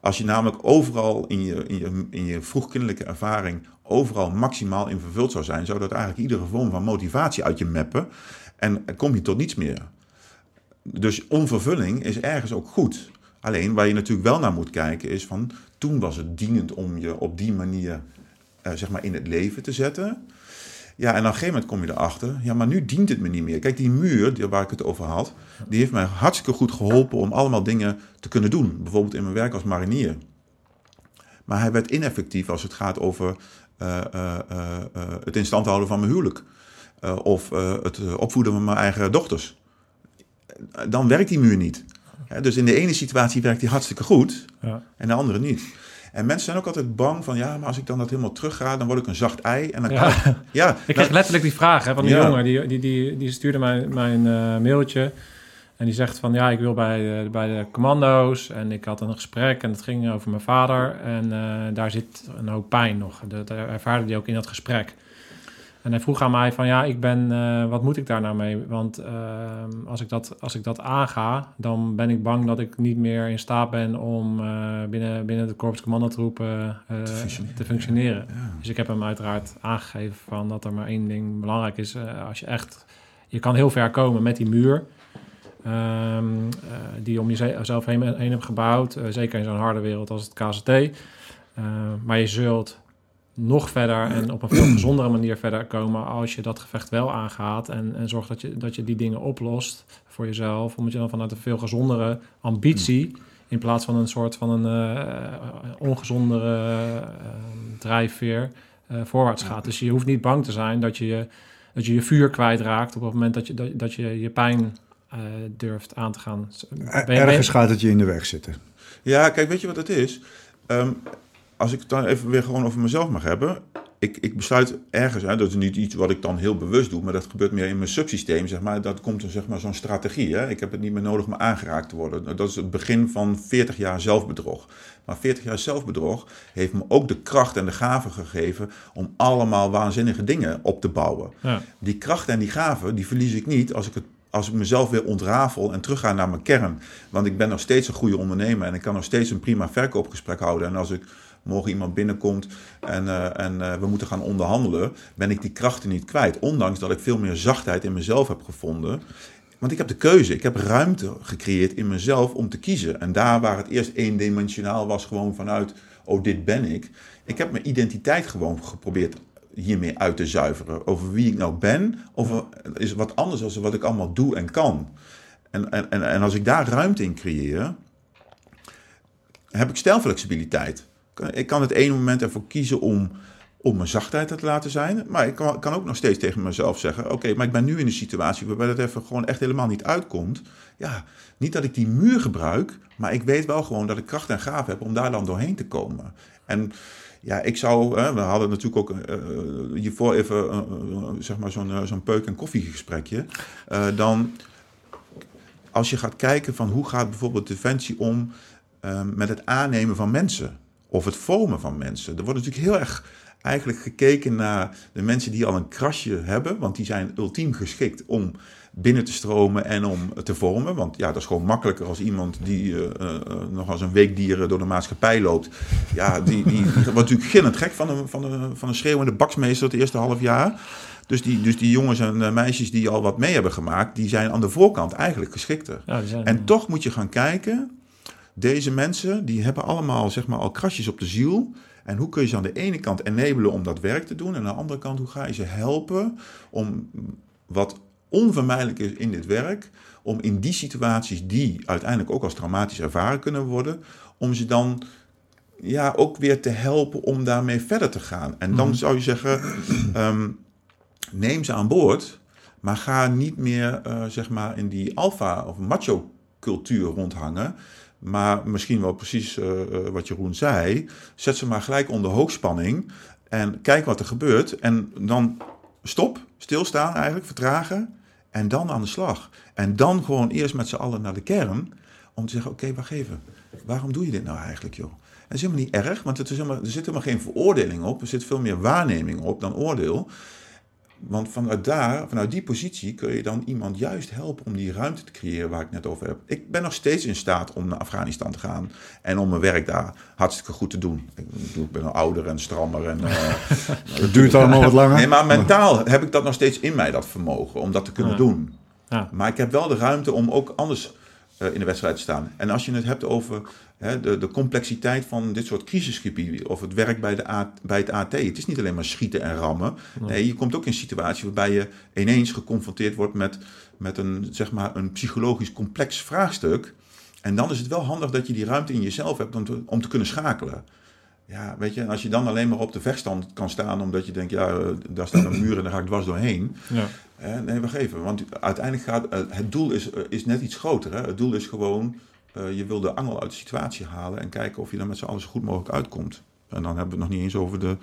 Als je namelijk overal in je, in je, in je vroegkindelijke ervaring overal maximaal in vervuld zou zijn, zou dat eigenlijk iedere vorm van motivatie uit je meppen en kom je tot niets meer. Dus onvervulling is ergens ook goed. Alleen waar je natuurlijk wel naar moet kijken is van toen was het dienend om je op die manier eh, zeg maar in het leven te zetten. Ja, en op een gegeven moment kom je erachter, ja, maar nu dient het me niet meer. Kijk, die muur waar ik het over had, die heeft mij hartstikke goed geholpen om allemaal dingen te kunnen doen. Bijvoorbeeld in mijn werk als marinier. Maar hij werd ineffectief als het gaat over eh, eh, eh, het in stand houden van mijn huwelijk. Of het opvoeden van mijn eigen dochters. Dan werkt die muur niet. Dus in de ene situatie werkt die hartstikke goed Ja. en de andere niet. En mensen zijn ook altijd bang van, ja, maar als ik dan dat helemaal terugga, dan word ik een zacht ei. En dan kan Ja. ik- kreeg letterlijk die vraag hè, van die Ja. jongen. Die, die, die, die stuurde mij mijn eh, mailtje. En die zegt van ja, ik wil bij, de- bij de commando's. En ik had een gesprek en het ging over mijn vader. En eh, daar zit een hoop pijn nog. Dat ervaarde hij ook in dat gesprek. En hij vroeg aan mij van ja, ik ben, eh, wat moet ik daar nou mee? Want ehm, als, ik dat, als ik dat aanga, dan ben ik bang dat ik niet meer in staat ben om eh, binnen, binnen de korps commandotroepen eh, Te functioneren. te functioneren. Ja. Dus ik heb hem uiteraard aangegeven van dat er maar één ding belangrijk is. als je echt, je kan heel ver komen met die muur. ehm, eh, die je om jezelf heen, heen hebt gebouwd. zeker in zo'n harde wereld als het KZT. Maar je zult nog verder en op een veel gezondere manier verder komen als je dat gevecht wel aangaat en, en zorgt dat je, dat je die dingen oplost voor jezelf. Omdat je dan vanuit een veel gezondere ambitie, in plaats van een soort van een eh, ongezondere eh, drijfveer, eh, voorwaarts gaat. Dus je hoeft niet bang te zijn dat je je, dat je, je vuur kwijtraakt op het moment dat je dat, dat je, je pijn eh, durft aan te gaan. Ben je- ben je- Ergens gaat het je in de weg zitten. Ja, kijk, weet je wat het is? Ehm, als ik het dan even weer gewoon over mezelf mag hebben. Ik, ik besluit ergens, hè, dat is niet iets wat ik dan heel bewust doe, maar dat gebeurt meer in mijn subsysteem, zeg maar. Dat komt er, zeg maar, zo'n strategie. Hè. Ik heb het niet meer nodig om aangeraakt te worden. Dat is het begin van 40 jaar zelfbedrog. Maar 40 jaar zelfbedrog heeft me ook de kracht en de gave gegeven om allemaal waanzinnige dingen op te bouwen. Ja. Die kracht en die gave, die verlies ik niet als ik, het, als ik mezelf weer ontrafel en terugga naar mijn kern. Want ik ben nog steeds een goede ondernemer en ik kan nog steeds een prima verkoopgesprek houden. En als ik morgen iemand binnenkomt en, eh, en eh, we moeten gaan onderhandelen, ben ik die krachten niet kwijt. Ondanks dat ik veel meer zachtheid in mezelf heb gevonden. Want ik heb de keuze, ik heb ruimte gecreëerd in mezelf om te kiezen. En daar waar het eerst eendimensionaal was, gewoon vanuit, oh dit ben ik. Ik heb mijn identiteit gewoon geprobeerd hiermee uit te zuiveren. Over wie ik nou ben, over, is wat anders dan wat ik allemaal doe en kan. En, en, en, en als ik daar ruimte in creëer, heb ik stijlflexibiliteit. Ik kan het ene moment ervoor kiezen om, om mijn zachtheid te laten zijn. Maar ik kan, kan ook nog steeds tegen mezelf zeggen: Oké, maar ik ben nu in een situatie waarbij dat even gewoon echt helemaal niet uitkomt. Ja, niet dat ik die muur gebruik, maar ik weet wel gewoon dat ik kracht en gaaf heb om daar dan doorheen te komen. En ja, ik zou, we hadden natuurlijk ook eh, hiervoor even eh, eh, zeg maar zo'n eh, zo'n peuk- en koffiegesprekje. Eh, dan, als je gaat kijken van hoe gaat bijvoorbeeld Defensie om eh, met het aannemen van mensen of het vormen van mensen. Er wordt natuurlijk heel erg eigenlijk gekeken naar de mensen die al een krasje hebben, want die zijn ultiem geschikt om binnen te stromen en om te vormen. Want ja, dat is gewoon makkelijker als iemand die eh, eh, nog als een weekdier door de maatschappij loopt. Ja, die, die, die wordt natuurlijk gillend gek van een, van, een, van een schreeuwende baksmeester het eerste half jaar. Dus die, dus die jongens en eh, meisjes die al wat mee hebben gemaakt, die zijn aan de voorkant eigenlijk geschikter. Ja, zijn, En toch moet je gaan kijken, deze mensen die hebben allemaal zeg maar al krasjes op de ziel. En hoe kun je ze aan de ene kant enabelen om dat werk te doen, en aan de andere kant hoe ga je ze helpen om wat onvermijdelijk is in dit werk, om in die situaties die uiteindelijk ook als traumatisch ervaren kunnen worden, om ze dan ja, ook weer te helpen om daarmee verder te gaan. En dan zou je zeggen, ehm, neem ze aan boord, maar ga niet meer eh, zeg maar in die alfa of macho cultuur rondhangen. Maar misschien wel precies eh, eh, wat Jeroen zei. Zet ze maar gelijk onder hoogspanning. En kijk wat er gebeurt. En dan stop, stilstaan eigenlijk, vertragen. En dan aan de slag. En dan gewoon eerst met z'n allen naar de kern. Om te zeggen, oké, wacht even. Waarom doe je dit nou eigenlijk, joh? Dat is helemaal niet erg, want het is helemaal, er zit helemaal geen veroordeling op. Er zit veel meer waarneming op dan oordeel. Want vanuit daar, vanuit die positie, kun je dan iemand juist helpen om die ruimte te creëren waar ik net over heb. Ik ben nog steeds in staat om naar Afghanistan te gaan en om mijn werk daar hartstikke goed te doen. Ik, bedoel, ik ben al ouder en strammer. En, eh, Het duurt allemaal wat langer. nee, maar mentaal heb ik dat nog steeds in mij, dat vermogen, om dat te kunnen Ja. doen. Ja. Maar ik heb wel de ruimte om ook anders in de wedstrijd te staan. En als je het hebt over hè, de, de complexiteit van dit soort crisisgebieden, of het werk bij, de A, bij het AT. Het is niet alleen maar schieten en rammen. Nee, je komt ook in een situatie waarbij je ineens geconfronteerd wordt met, met een, zeg maar, een psychologisch complex vraagstuk. En dan is het wel handig dat je die ruimte in jezelf hebt om te, om te kunnen schakelen. Ja, weet je, als je dan alleen maar op de vechtstand kan staan omdat je denkt, ja, eh, daar staat een muur en daar ga ik dwars doorheen. ja. Nee, wacht even. Want uiteindelijk gaat eh, het doel is, eh, is net iets groter. Hè? Het doel is gewoon, eh, je wil de angel uit de situatie halen en kijken of je er met z'n allen zo goed mogelijk uitkomt. En dan hebben we het nog niet eens over de,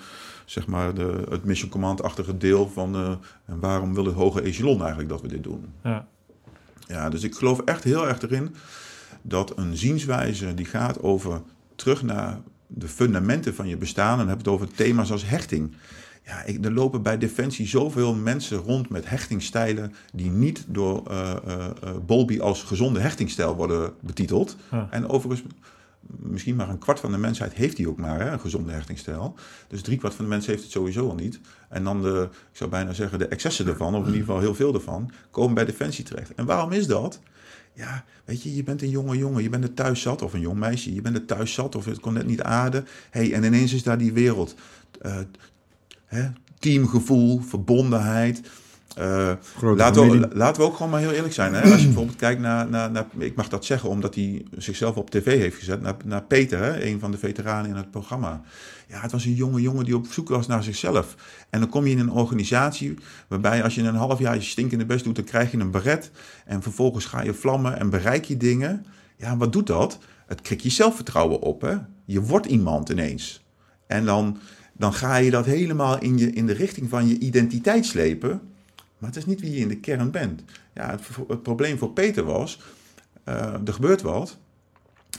zeg maar de, het mission command-achtige deel van en waarom wil het hoge echelon eigenlijk dat we dit doen. Ja. Ja, dus ik geloof echt heel erg erin dat een zienswijze die gaat over terug naar de fundamenten van je bestaan. En dan heb het over thema's als hechting. Ja, ik, er lopen bij Defensie zoveel mensen rond met hechtingstijlen die niet door eh eh, eh, Bolby als gezonde hechtingstijl worden betiteld. Ja. En overigens, misschien maar een kwart van de mensheid heeft die ook maar, hè, een gezonde hechtingstijl. Dus drie kwart van de mensen heeft het sowieso al niet. En dan de, ik zou bijna zeggen, de excessen ervan, of in ieder geval heel veel ervan, komen bij Defensie terecht. En waarom is dat? Ja, weet je, je bent een jonge jongen, je bent er thuis zat, of een jong meisje, je bent er thuis zat, of het kon net niet aarden. hey, en ineens is daar die wereld. Uh, hè, teamgevoel, verbondenheid. Uh, laten, we, laten we ook gewoon maar heel eerlijk zijn. Hè? Als je bijvoorbeeld kijkt naar, naar, naar, Ik mag dat zeggen omdat hij zichzelf op tv heeft gezet. Naar, naar Peter, hè? een van de veteranen in het programma. Ja, het was een jonge jongen die op zoek was naar zichzelf. En dan kom je in een organisatie waarbij als je een half jaar je stinkende best doet, dan krijg je een beret. En vervolgens ga je vlammen en bereik je dingen. Ja, wat doet dat? Het krikt je zelfvertrouwen op. Hè? Je wordt iemand ineens. En dan, dan ga je dat helemaal in, je, in de richting van je identiteit slepen. Maar het is niet wie je in de kern bent. Ja, het, probleem voor Peter was, uh, er gebeurt wat.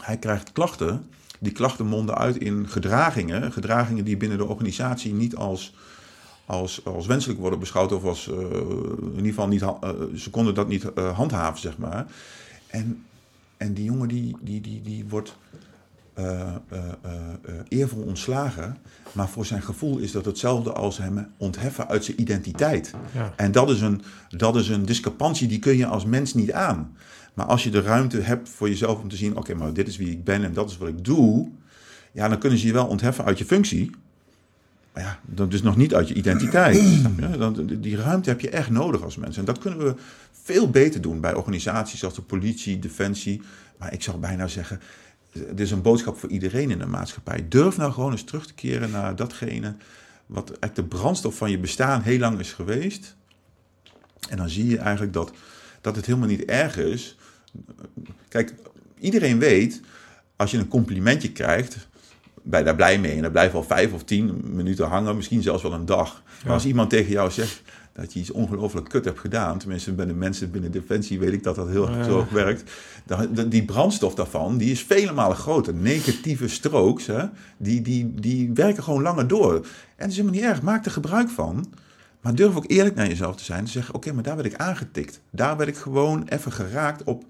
Hij krijgt klachten. Die klachten monden uit in gedragingen. Gedragingen die binnen de organisatie niet als, als, als wenselijk worden beschouwd. Of als, uh, in ieder geval niet, uh, ze konden dat niet handhaven, zeg maar. En, en die jongen die, die, die, die wordt uh, eervol ontslagen. Maar voor zijn gevoel is dat hetzelfde als hem ontheffen uit zijn identiteit. Ja. En dat is, een, dat is een discrepantie die kun je als mens niet aan. Maar als je de ruimte hebt voor jezelf om te zien: oké, maar dit is wie ik ben en dat is wat ik doe. Ja, dan kunnen ze je wel ontheffen uit je functie. Maar ja, dat is nog niet uit je identiteit. Die ruimte heb je echt nodig als mens. En dat kunnen we veel beter doen bij organisaties als de politie, defensie. Maar ik zou bijna zeggen, het is een boodschap voor iedereen in de maatschappij. Durf nou gewoon eens terug te keren naar datgene wat eigenlijk de brandstof van je bestaan heel lang is geweest. En dan zie je eigenlijk dat, dat het helemaal niet erg is. Kijk, iedereen weet, als je een complimentje krijgt, ben je daar blij mee. En dat blijft wel vijf of tien minuten hangen, misschien zelfs wel een dag. Maar als iemand tegen jou zegt, dat je iets ongelooflijk kut hebt gedaan. Tenminste, bij de mensen binnen Defensie weet ik dat dat heel zo werkt. Die brandstof daarvan, die is vele malen groter. Negatieve strokes, hè, die, die, die werken gewoon langer door. En het is helemaal niet erg, maak er gebruik van. Maar durf ook eerlijk naar jezelf te zijn. En zeggen, oké, maar daar werd ik aangetikt. Daar werd ik gewoon even geraakt op...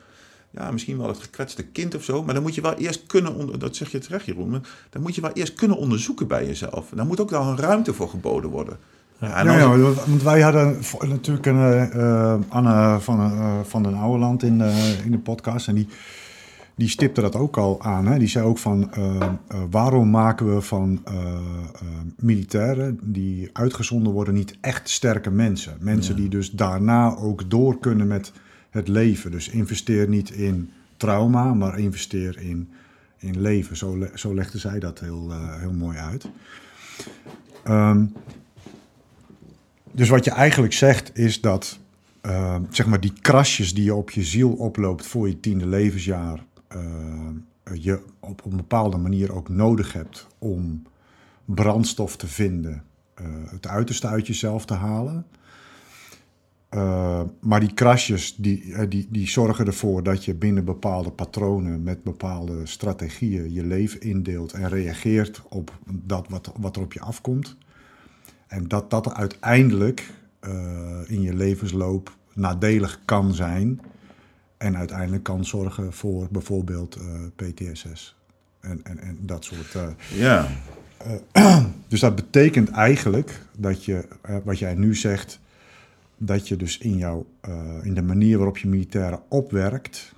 Ja, misschien wel het gekwetste kind of zo. Maar dan moet je wel eerst kunnen... Onder, dat zeg je terecht, Jeroen. dan moet je wel eerst kunnen onderzoeken bij jezelf. Daar moet ook wel een ruimte voor geboden worden. Ja, ja, want wij hadden natuurlijk een, uh, Anne van, uh, van den Ouweland in, uh, in de podcast. En die, die stipte dat ook al aan. Hè? Die zei ook van, waarom maken we van militairen die uitgezonden worden niet echt sterke mensen? Mensen die dus daarna ook door kunnen met het leven. Dus investeer niet in trauma, maar investeer in, in leven. Zo, zo legde zij dat heel, heel mooi uit. Um, dus wat je eigenlijk zegt is dat uh, zeg maar die krasjes die je op je ziel oploopt voor je tiende levensjaar, uh, je op een bepaalde manier ook nodig hebt om brandstof te vinden, uh, het uiterste uit jezelf te halen. maar die krasjes die, die, die zorgen ervoor dat je binnen bepaalde patronen met bepaalde strategieën je leven indeelt en reageert op dat wat, wat er op je afkomt. En dat dat uiteindelijk uh, in je levensloop nadelig kan zijn. En uiteindelijk kan zorgen voor bijvoorbeeld eh, PTSS. En, en, en dat soort. Uh, ja. dus dat betekent eigenlijk dat je, wat jij nu zegt, dat je dus in, jouw, in de manier waarop je militairen opwerkt,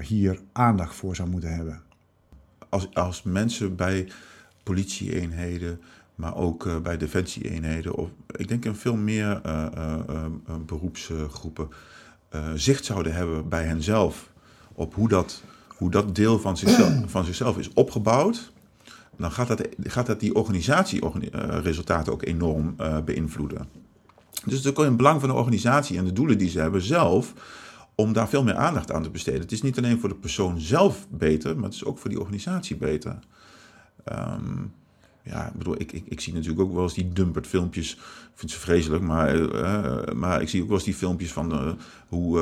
hier aandacht voor zou moeten hebben. Als, als mensen bij politie-eenheden maar ook uh, bij defensieeenheden. Of ik denk in veel meer uh, uh, beroepsgroepen zicht zouden hebben bij henzelf op hoe dat, hoe dat deel van zichzelf, van zichzelf is opgebouwd. Dan gaat dat, gaat dat die organisatieresultaten ook enorm beïnvloeden. Dus het is ook in het belang van de organisatie en de doelen die ze hebben zelf om daar veel meer aandacht aan te besteden. Het is niet alleen voor de persoon zelf beter, maar het is ook voor die organisatie beter. Um, ja, ik bedoel, ik, ik, ik, zie natuurlijk ook wel eens die dumpert filmpjes. Ik vind ze vreselijk, maar, uh, maar ik zie ook wel eens die filmpjes van uh, hoe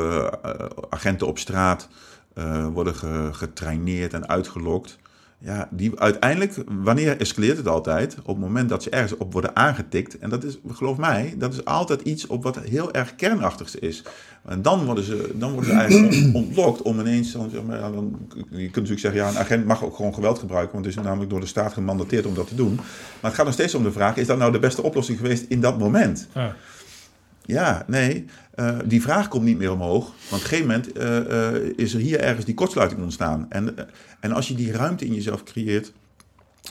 agenten op straat worden ge, getraineerd en uitgelokt. Ja, die uiteindelijk, wanneer escaleert het altijd? Op het moment dat ze ergens op worden aangetikt. En dat is, geloof mij, dat is altijd iets op wat heel erg kernachtigs is. En dan worden ze, dan worden ze eigenlijk ontlokt om ineens, dan, zeg maar, dan, je kunt natuurlijk zeggen, ja, een agent mag ook gewoon geweld gebruiken, want het is namelijk door de staat gemandateerd om dat te doen. Maar het gaat nog steeds om de vraag, is dat nou de beste oplossing geweest in dat moment? Ja. Ja, nee, eh, die vraag komt niet meer omhoog. Want op een gegeven moment eh, eh, is er hier ergens die kortsluiting ontstaan. En, en als je die ruimte in jezelf creëert,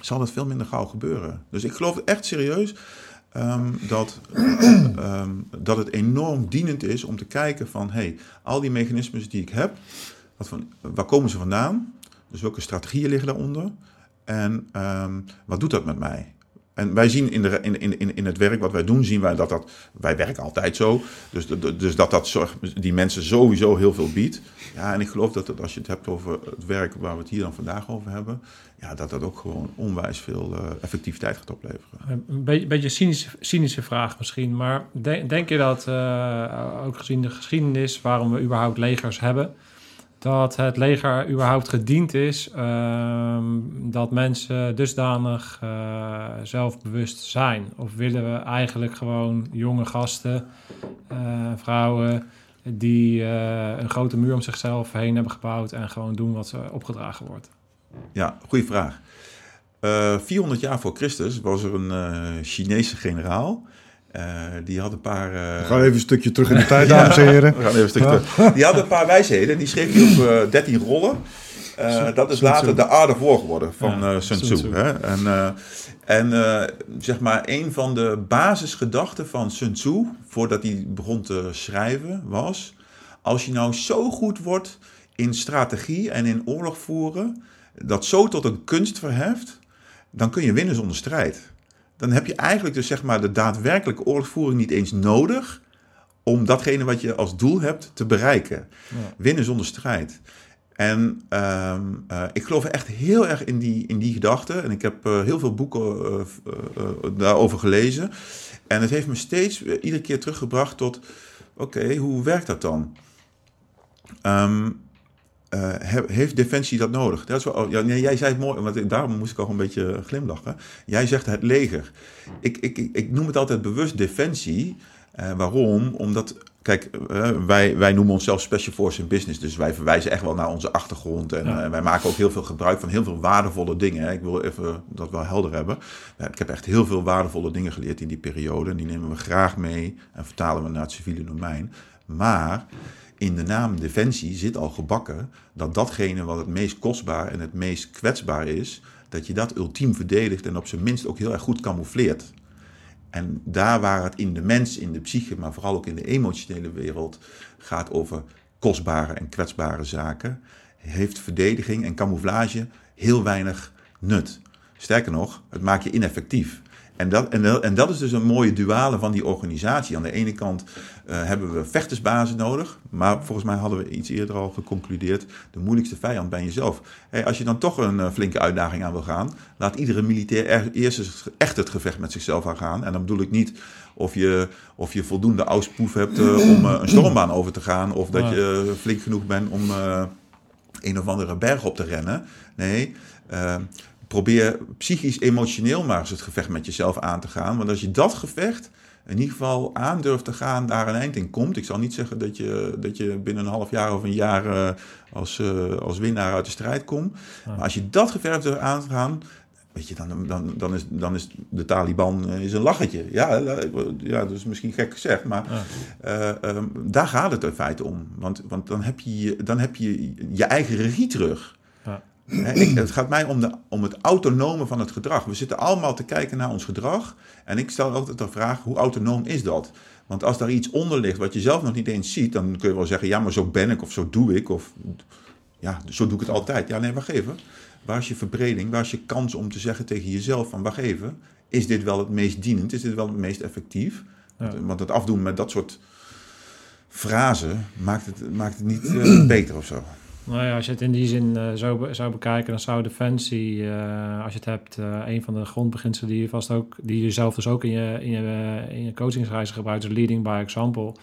zal het veel minder gauw gebeuren. Dus ik geloof echt serieus ehm, dat, ehm, dat het enorm dienend is om te kijken van... hey, al die mechanismes die ik heb, wat van, waar komen ze vandaan? Dus welke strategieën liggen daaronder? En ehm, wat doet dat met mij? En wij zien in, de, in, in, in het werk wat wij doen, zien wij dat dat... Wij werken altijd zo. Dus, dus dat dat die mensen sowieso heel veel biedt. Ja, en ik geloof dat als je het hebt over het werk waar we het hier dan vandaag over hebben... Ja, dat dat ook gewoon onwijs veel eh, effectiviteit gaat opleveren. Een beetje, beetje cynische, cynische vraag misschien, maar de- denk je dat, eh, ook gezien de geschiedenis waarom we überhaupt legers hebben, dat het leger überhaupt gediend is ehm, dat mensen dusdanig eh, zelfbewust zijn? Of willen we eigenlijk gewoon jonge gasten, eh, vrouwen, die eh, een grote muur om zichzelf heen hebben gebouwd en gewoon doen wat ze opgedragen wordt? Ja, goede vraag. Eh 400 jaar voor Christus was er een Chinese generaal. Eh, die had een paar... eh, We gaan even een stukje terug in de tijd, dames en heren. We gaan even een stukje terug. Die had een paar wijsheden. Die schreef hij op eh 13 rollen. Eh, dat is later de of War geworden van Ja, eh Sun Sun Tzu. Hè. En, eh, en eh, zeg maar, een van de basisgedachten van Sun Tzu, voordat hij begon te schrijven, was... Als je nou zo goed wordt in strategie en in oorlog voeren, dat zo tot een kunst verheft, dan kun je winnen zonder strijd. Dan heb je eigenlijk dus zeg maar de daadwerkelijke oorlogsvoering niet eens nodig om datgene wat je als doel hebt te bereiken. Winnen zonder strijd. En ehm, eh, ik geloof echt heel erg in die, in die gedachte. En ik heb eh, heel veel boeken eh, daarover gelezen. En het heeft me steeds iedere keer teruggebracht tot... Oké, hoe werkt dat dan? Ehm, eh, he- heeft Defensie dat nodig? Dat is wel, oh, ja, nee, jij zei het mooi, want daarom moest ik al een beetje glimlachen. Jij zegt het leger. Ik, ik, ik, noem het altijd bewust Defensie. Eh, waarom? Omdat, kijk, eh, wij, wij noemen onszelf Special Force in Business. Dus wij verwijzen echt wel naar onze achtergrond. En Ja. eh, wij maken ook heel veel gebruik van heel veel waardevolle dingen. hè. Ik wil even dat wel helder hebben. Ik heb echt heel veel waardevolle dingen geleerd in die periode. En die nemen we graag mee en vertalen we naar het civiele domein. Maar in de naam Defensie zit al gebakken dat datgene wat het meest kostbaar en het meest kwetsbaar is, dat je dat ultiem verdedigt en op zijn minst ook heel erg goed camoufleert. En daar waar het in de mens, in de psyche, maar vooral ook in de emotionele wereld gaat over kostbare en kwetsbare zaken, heeft verdediging en camouflage heel weinig nut. Sterker nog, het maakt je ineffectief. En dat, en, en dat is dus een mooie duale van die organisatie. Aan de ene kant eh, hebben we vechtersbazen nodig, maar volgens mij hadden we iets eerder al geconcludeerd, de moeilijkste vijand ben jezelf. Hey, als je dan toch een eh, flinke uitdaging aan wil gaan, laat iedere militair er- eerst echt het gevecht met zichzelf aangaan. En dan bedoel ik niet of je, of je voldoende auspoef hebt eh, om een stormbaan over te gaan, of dat je flink genoeg bent om een of andere berg op te rennen. Nee, probeer psychisch, emotioneel maar eens het gevecht met jezelf aan te gaan. Want als je dat gevecht in ieder geval aan durft te gaan, daar een eind in komt. Ik zal niet zeggen dat je, dat je binnen een half jaar of een jaar eh, als, eh, als winnaar uit de strijd komt. Maar als je dat gevecht durft aan te gaan, weet je, dan, dan, dan, is, dan is de Taliban eh, is een lachertje. Ja, ja, dat is misschien gek gezegd, maar Ja. eh, ehm, daar gaat het in feite om. Want, want dan, heb je, dan heb je je eigen regie terug. Ik, het gaat mij om, de, om het autonome van het gedrag. We zitten allemaal te kijken naar ons gedrag. En ik stel altijd de vraag, hoe autonoom is dat? Want als daar iets onder ligt wat je zelf nog niet eens ziet... dan kun je wel zeggen, ja, maar zo ben ik of zo doe ik. Of ja, zo doe ik het altijd. Ja, nee, wacht even. Waar is je verbreding? Waar is je kans om te zeggen tegen jezelf van... wacht even, is dit wel het meest dienend? Is dit wel het meest effectief? Ja. Want, want het afdoen met dat soort frazen maakt het, maakt het niet eh, beter of zo. Nou ja, als je het in die zin eh, zo be- zou bekijken, dan zou Defensie, eh, als je het hebt, eh, een van de grondbeginselen die je vast ook, die je zelf dus ook in je, in je, in je coachingsreizen gebruikt, is leading by example.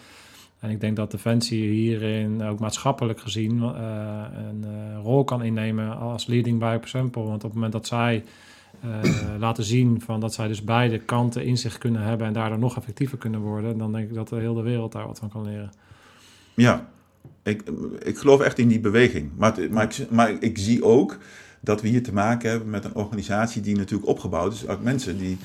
En ik denk dat Defensie hierin ook maatschappelijk gezien een rol kan innemen als leading by example. Want op het moment dat zij laten zien van dat zij dus beide kanten in zich kunnen hebben en daardoor nog effectiever kunnen worden, dan denk ik dat de hele wereld daar wat van kan leren. Ja, ik, ik geloof echt in die beweging. Maar, maar, ik, maar ik zie ook dat we hier te maken hebben met een organisatie die natuurlijk opgebouwd is uit mensen die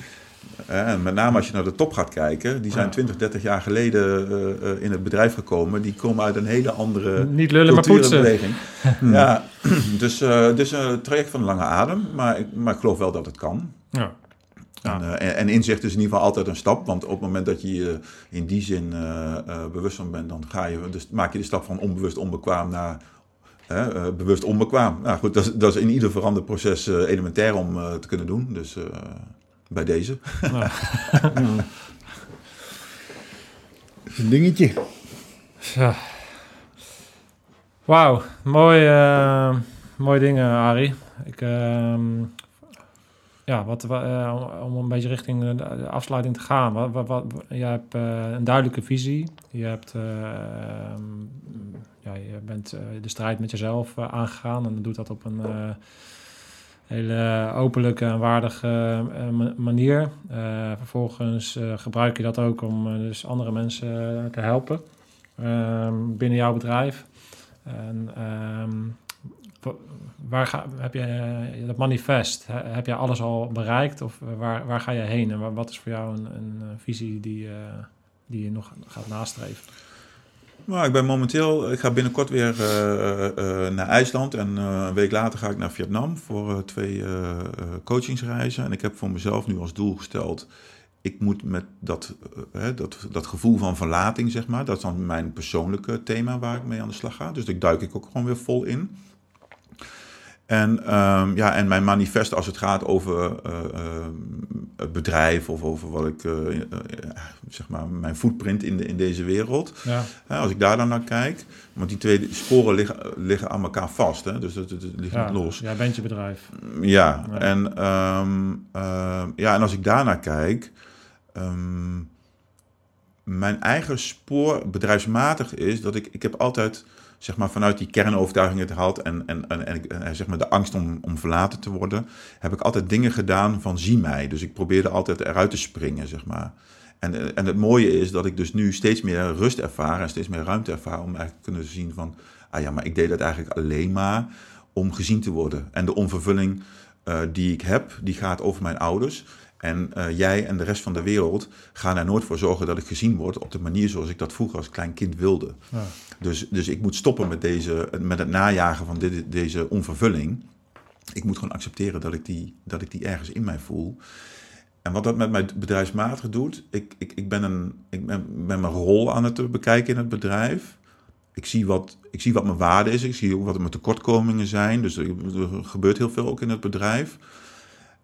met name als je naar de top gaat kijken, die zijn Ja. 20, 30 jaar geleden eh, eh, in het bedrijf gekomen. Die komen uit een hele andere Niet lullen, maar poetsen. beweging. Ja, dus, eh dus een traject van lange adem, maar, ik- maar ik geloof wel dat het kan. Ja. Ja. En, eh, en, en inzicht is in ieder geval altijd een stap, want op het moment dat je je in die zin eh, eh, bewust van bent, dan ga je, dus maak je de stap van onbewust onbekwaam naar hè, eh, bewust onbekwaam. Nou goed, dat is, dat is in ieder veranderproces eh, elementair om eh, te kunnen doen. Dus eh, bij deze. Een dingetje. Ja. Wauw, mooi, eh, mooie dingen, Arie. Ik, ehm, ja, wat, wa- eh, om een beetje richting de, afsluiting te gaan. Wat, wat, je hebt eh, een duidelijke visie. Je, hebt, eh, ehm, ja, je bent de strijd met jezelf aangegaan. En doet dat op een hele openlijke en waardige ma- manier. Vervolgens gebruik je dat ook om dus andere mensen te helpen ehm, binnen jouw bedrijf. En ehm, waar ga, heb je eh, dat manifest? he- heb je alles al bereikt of waar, waar ga je heen? En wa- wat is voor jou een, een eh, visie die, eh, die je nog gaat nastreven? Nou, ik ben momenteel, ik ga binnenkort weer eh, eh, naar IJsland en eh, een week later ga ik naar Vietnam voor eh, twee eh, eh, coachingsreizen. En ik heb voor mezelf nu als doel gesteld, ik moet met dat, eh, hè, dat, dat gevoel van verlating, zeg maar, dat is dan mijn persoonlijke thema waar ik mee aan de slag ga. Dus daar duik ik ook gewoon weer vol in. En, ehm, ja, en mijn manifest als het gaat over eh, ehm, het bedrijf of over wat ik, eh, eh, zeg maar, mijn footprint in, de, in deze wereld. Ja, als ik daar dan naar kijk, want die twee sporen liggen, liggen aan elkaar vast, hè? dus dat, dat, dat ligt ja, niet los. jij bent je bedrijf. Ja, Ja. En, ehm, ehm, ja, en als ik daarnaar kijk, ehm, mijn eigen spoor bedrijfsmatig is dat ik, ik heb altijd zeg maar, vanuit die kernovertuigingen gehad en, en, en, en, zeg maar de angst om, om verlaten te worden, heb ik altijd dingen gedaan van zie mij. Dus ik probeerde altijd eruit te springen, zeg maar. En, en het mooie is dat ik dus nu steeds meer rust ervaar en steeds meer ruimte ervaar om eigenlijk te kunnen zien van, ah ja, maar ik deed dat eigenlijk alleen maar om gezien te worden. En de onvervulling eh, die ik heb, die gaat over mijn ouders. En eh, jij en de rest van de wereld gaan er nooit voor zorgen dat ik gezien word op de manier zoals ik dat vroeger als klein kind wilde. Ja. Dus, dus ik moet stoppen met, deze, met het najagen van dit, deze onvervulling. Ik moet gewoon accepteren dat ik, die, dat ik die ergens in mij voel. En wat dat met mijn bedrijfsmatig doet, ik, ik, ik, ben, een, ik ben, ben mijn rol aan het bekijken in het bedrijf. Ik zie, wat, ik zie wat mijn waarde is, ik zie ook wat mijn tekortkomingen zijn. Dus er, er gebeurt heel veel ook in het bedrijf.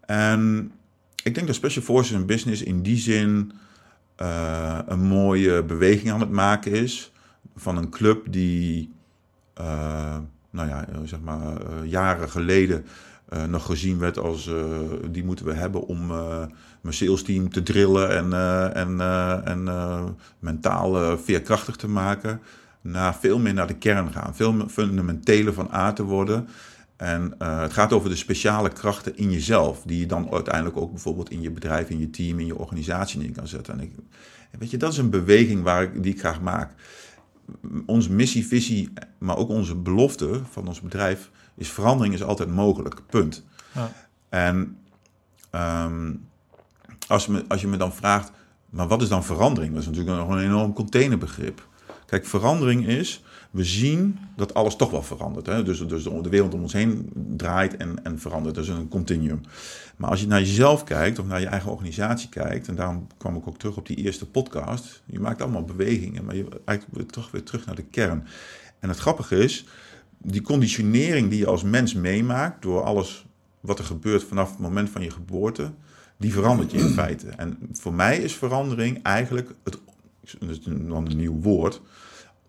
En ik denk dat Special Forces and Business in die zin eh, een mooie beweging aan het maken is. Van een club die, eh, nou ja, eh, zeg maar, jaren geleden nog gezien werd als die moeten we hebben om mijn sales team te drillen en, en, en mentaal veerkrachtig te maken. Naar veel meer naar de kern gaan, veel meer fundamentele van aard te worden. En eh, het gaat over de speciale krachten in jezelf, die je dan uiteindelijk ook bijvoorbeeld in je bedrijf, in je team, in je organisatie neer kan zetten. En ik, weet je, dat is een beweging waar ik, die ik graag maak. Onze missie, visie, maar ook onze belofte van ons bedrijf is verandering is altijd mogelijk. Punt. Ja. En ehm, als, me, als je me dan vraagt, maar wat is dan verandering? Dat is natuurlijk nog een enorm containerbegrip. Kijk, verandering is, we zien dat alles toch wel verandert. Hè? Dus, dus de wereld om ons heen draait en, en verandert. Is een continuum. Maar als je naar jezelf kijkt of naar je eigen organisatie kijkt, en daarom kwam ik ook terug op die eerste podcast, je maakt allemaal bewegingen, maar je eigenlijk toch weer terug naar de kern. En het grappige is, die conditionering die je als mens meemaakt door alles wat er gebeurt vanaf het moment van je geboorte, die verandert je in feite. En voor mij is verandering eigenlijk het, dat is dan een nieuw woord,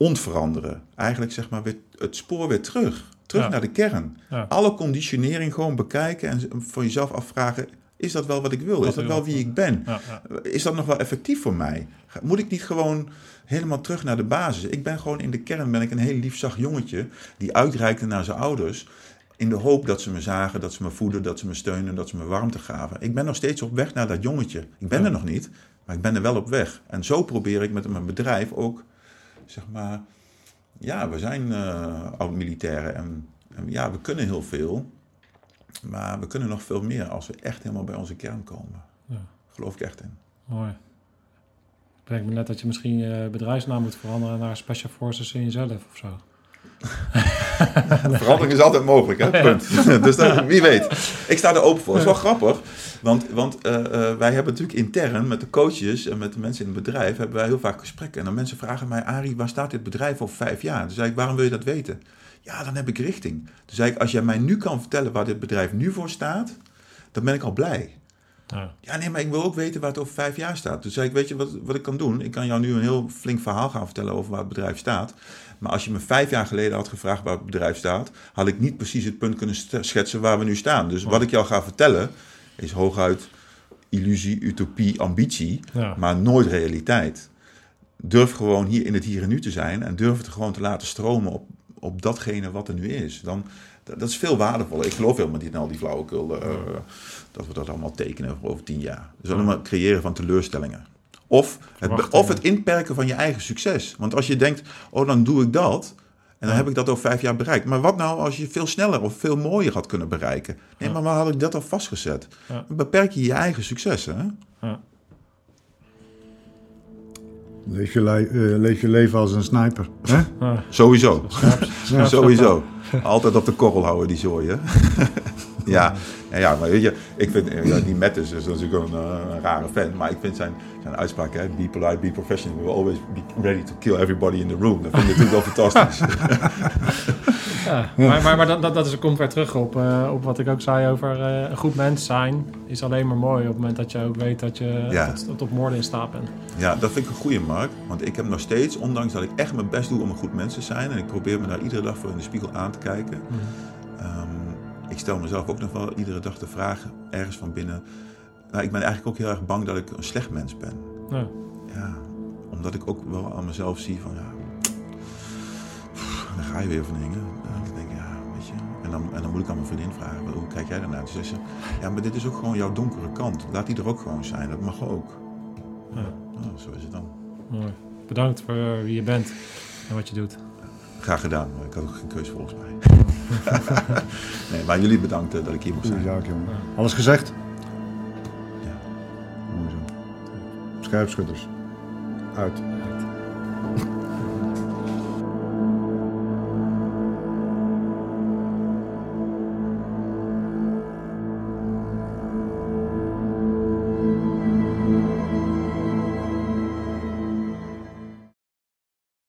ontveranderen. Eigenlijk zeg maar weer het spoor weer terug. Terug Ja. naar de kern. Ja. Alle conditionering gewoon bekijken en voor jezelf afvragen: is dat wel wat ik wil? Wat Is dat wel wie ik ben? Ja. Is dat nog wel effectief voor mij? Moet ik niet gewoon helemaal terug naar de basis? Ik ben gewoon in de kern ben ik een heel lief zacht jongetje die uitreikte naar zijn ouders in de hoop dat ze me zagen, dat ze me voeden, dat ze me steunen, dat ze me warmte gaven. Ik ben nog steeds op weg naar dat jongetje. Ik ben er nog niet, maar ik ben er wel op weg. En zo probeer ik met mijn bedrijf ook, zeg maar, ja, we zijn eh oud-militairen en, en ja, we kunnen heel veel, maar we kunnen nog veel meer als we echt helemaal bij onze kern komen. Ja. geloof ik echt in. Mooi. Ik denk me net dat je misschien je bedrijfsnaam moet veranderen naar Special Forces in jezelf of zo. Verandering is altijd mogelijk, hè? Punt. dus dat, wie weet. Ik sta er open voor. Het is wel grappig, want, want eh, eh, wij hebben natuurlijk intern met de coaches en met de mensen in het bedrijf hebben wij heel vaak gesprekken. En dan mensen vragen mij, Arie, waar staat dit bedrijf over vijf jaar? Toen zei ik, waarom wil je dat weten? Ja, dan heb ik richting. Toen zei ik, als jij mij nu kan vertellen waar dit bedrijf nu voor staat, dan ben ik al blij. Ja. Ja, nee, maar ik wil ook weten waar het over vijf jaar staat. Dus zei ik, weet je wat, wat ik kan doen? Ik kan jou nu een heel flink verhaal gaan vertellen over waar het bedrijf staat. Maar als je me vijf jaar geleden had gevraagd waar het bedrijf staat, had ik niet precies het punt kunnen schetsen waar we nu staan. Dus wat ik jou ga vertellen, is hooguit illusie, utopie, ambitie, Ja. maar nooit realiteit. Durf gewoon hier in het hier en nu te zijn en durf het gewoon te laten stromen op, op datgene wat er nu is. Dan, dat, dat is veel waardevoller. Ik geloof helemaal niet in al die flauwekul, eh, dat we dat allemaal tekenen voor over tien jaar. Dus allemaal het creëren van teleurstellingen. Of het, of het inperken van je eigen succes. Want als je denkt, oh dan doe ik dat... En dan heb ik dat over vijf jaar bereikt. Maar wat nou als je veel sneller of veel mooier had kunnen bereiken? Nee, maar waar had ik dat al vastgezet? Ja. Dan beperk je je eigen successen. Hè? Ja. Leef je, le- eh, leef je leven als een sniper. Hè? Ja. Sowieso. Sowieso. Altijd op de korrel houden, die zooi, ja, ja, ja, maar weet je, ik vind, ja, die Matt is, is natuurlijk een, eh, een rare fan, maar ik vind zijn, zijn uitspraak, hè, be polite, be professional, we always be ready to kill everybody in the room. Dat vind ik natuurlijk wel fantastisch. Ja, maar, maar, maar dat, dat, dat is, komt weer terug op, eh, op wat ik ook zei over eh, een goed mens zijn. Is alleen maar mooi op het moment dat je ook weet dat je Ja. tot, tot op moorden in staat bent. Ja, dat vind ik een goede Mark. Want ik heb nog steeds, ondanks dat ik echt mijn best doe om een goed mens te zijn. En ik probeer me daar iedere dag voor in de spiegel aan te kijken. ehm, ik stel mezelf ook nog wel iedere dag de vraag, ergens van binnen. Nou, ik ben eigenlijk ook heel erg bang dat ik een slecht mens ben. Ja. Ja, omdat ik ook wel aan mezelf zie van ja. Dan ga je weer van dingen. En dan denk ik, ja, weet je. En dan, en dan moet ik aan mijn vriendin vragen, hoe kijk jij daarnaar? Toen zei ze, ja, maar dit is ook gewoon jouw donkere kant. Laat die er ook gewoon zijn. Dat mag ook. Ja. Nou, zo is het dan. Mooi. Bedankt voor eh, wie je bent en wat je doet. Graag gedaan, maar ik had ook geen keuze volgens mij. nee, maar jullie bedankt eh, dat ik hier mocht Goeie zijn. zaak, jongen. Alles gezegd? Ja. Mooi zo. Uit.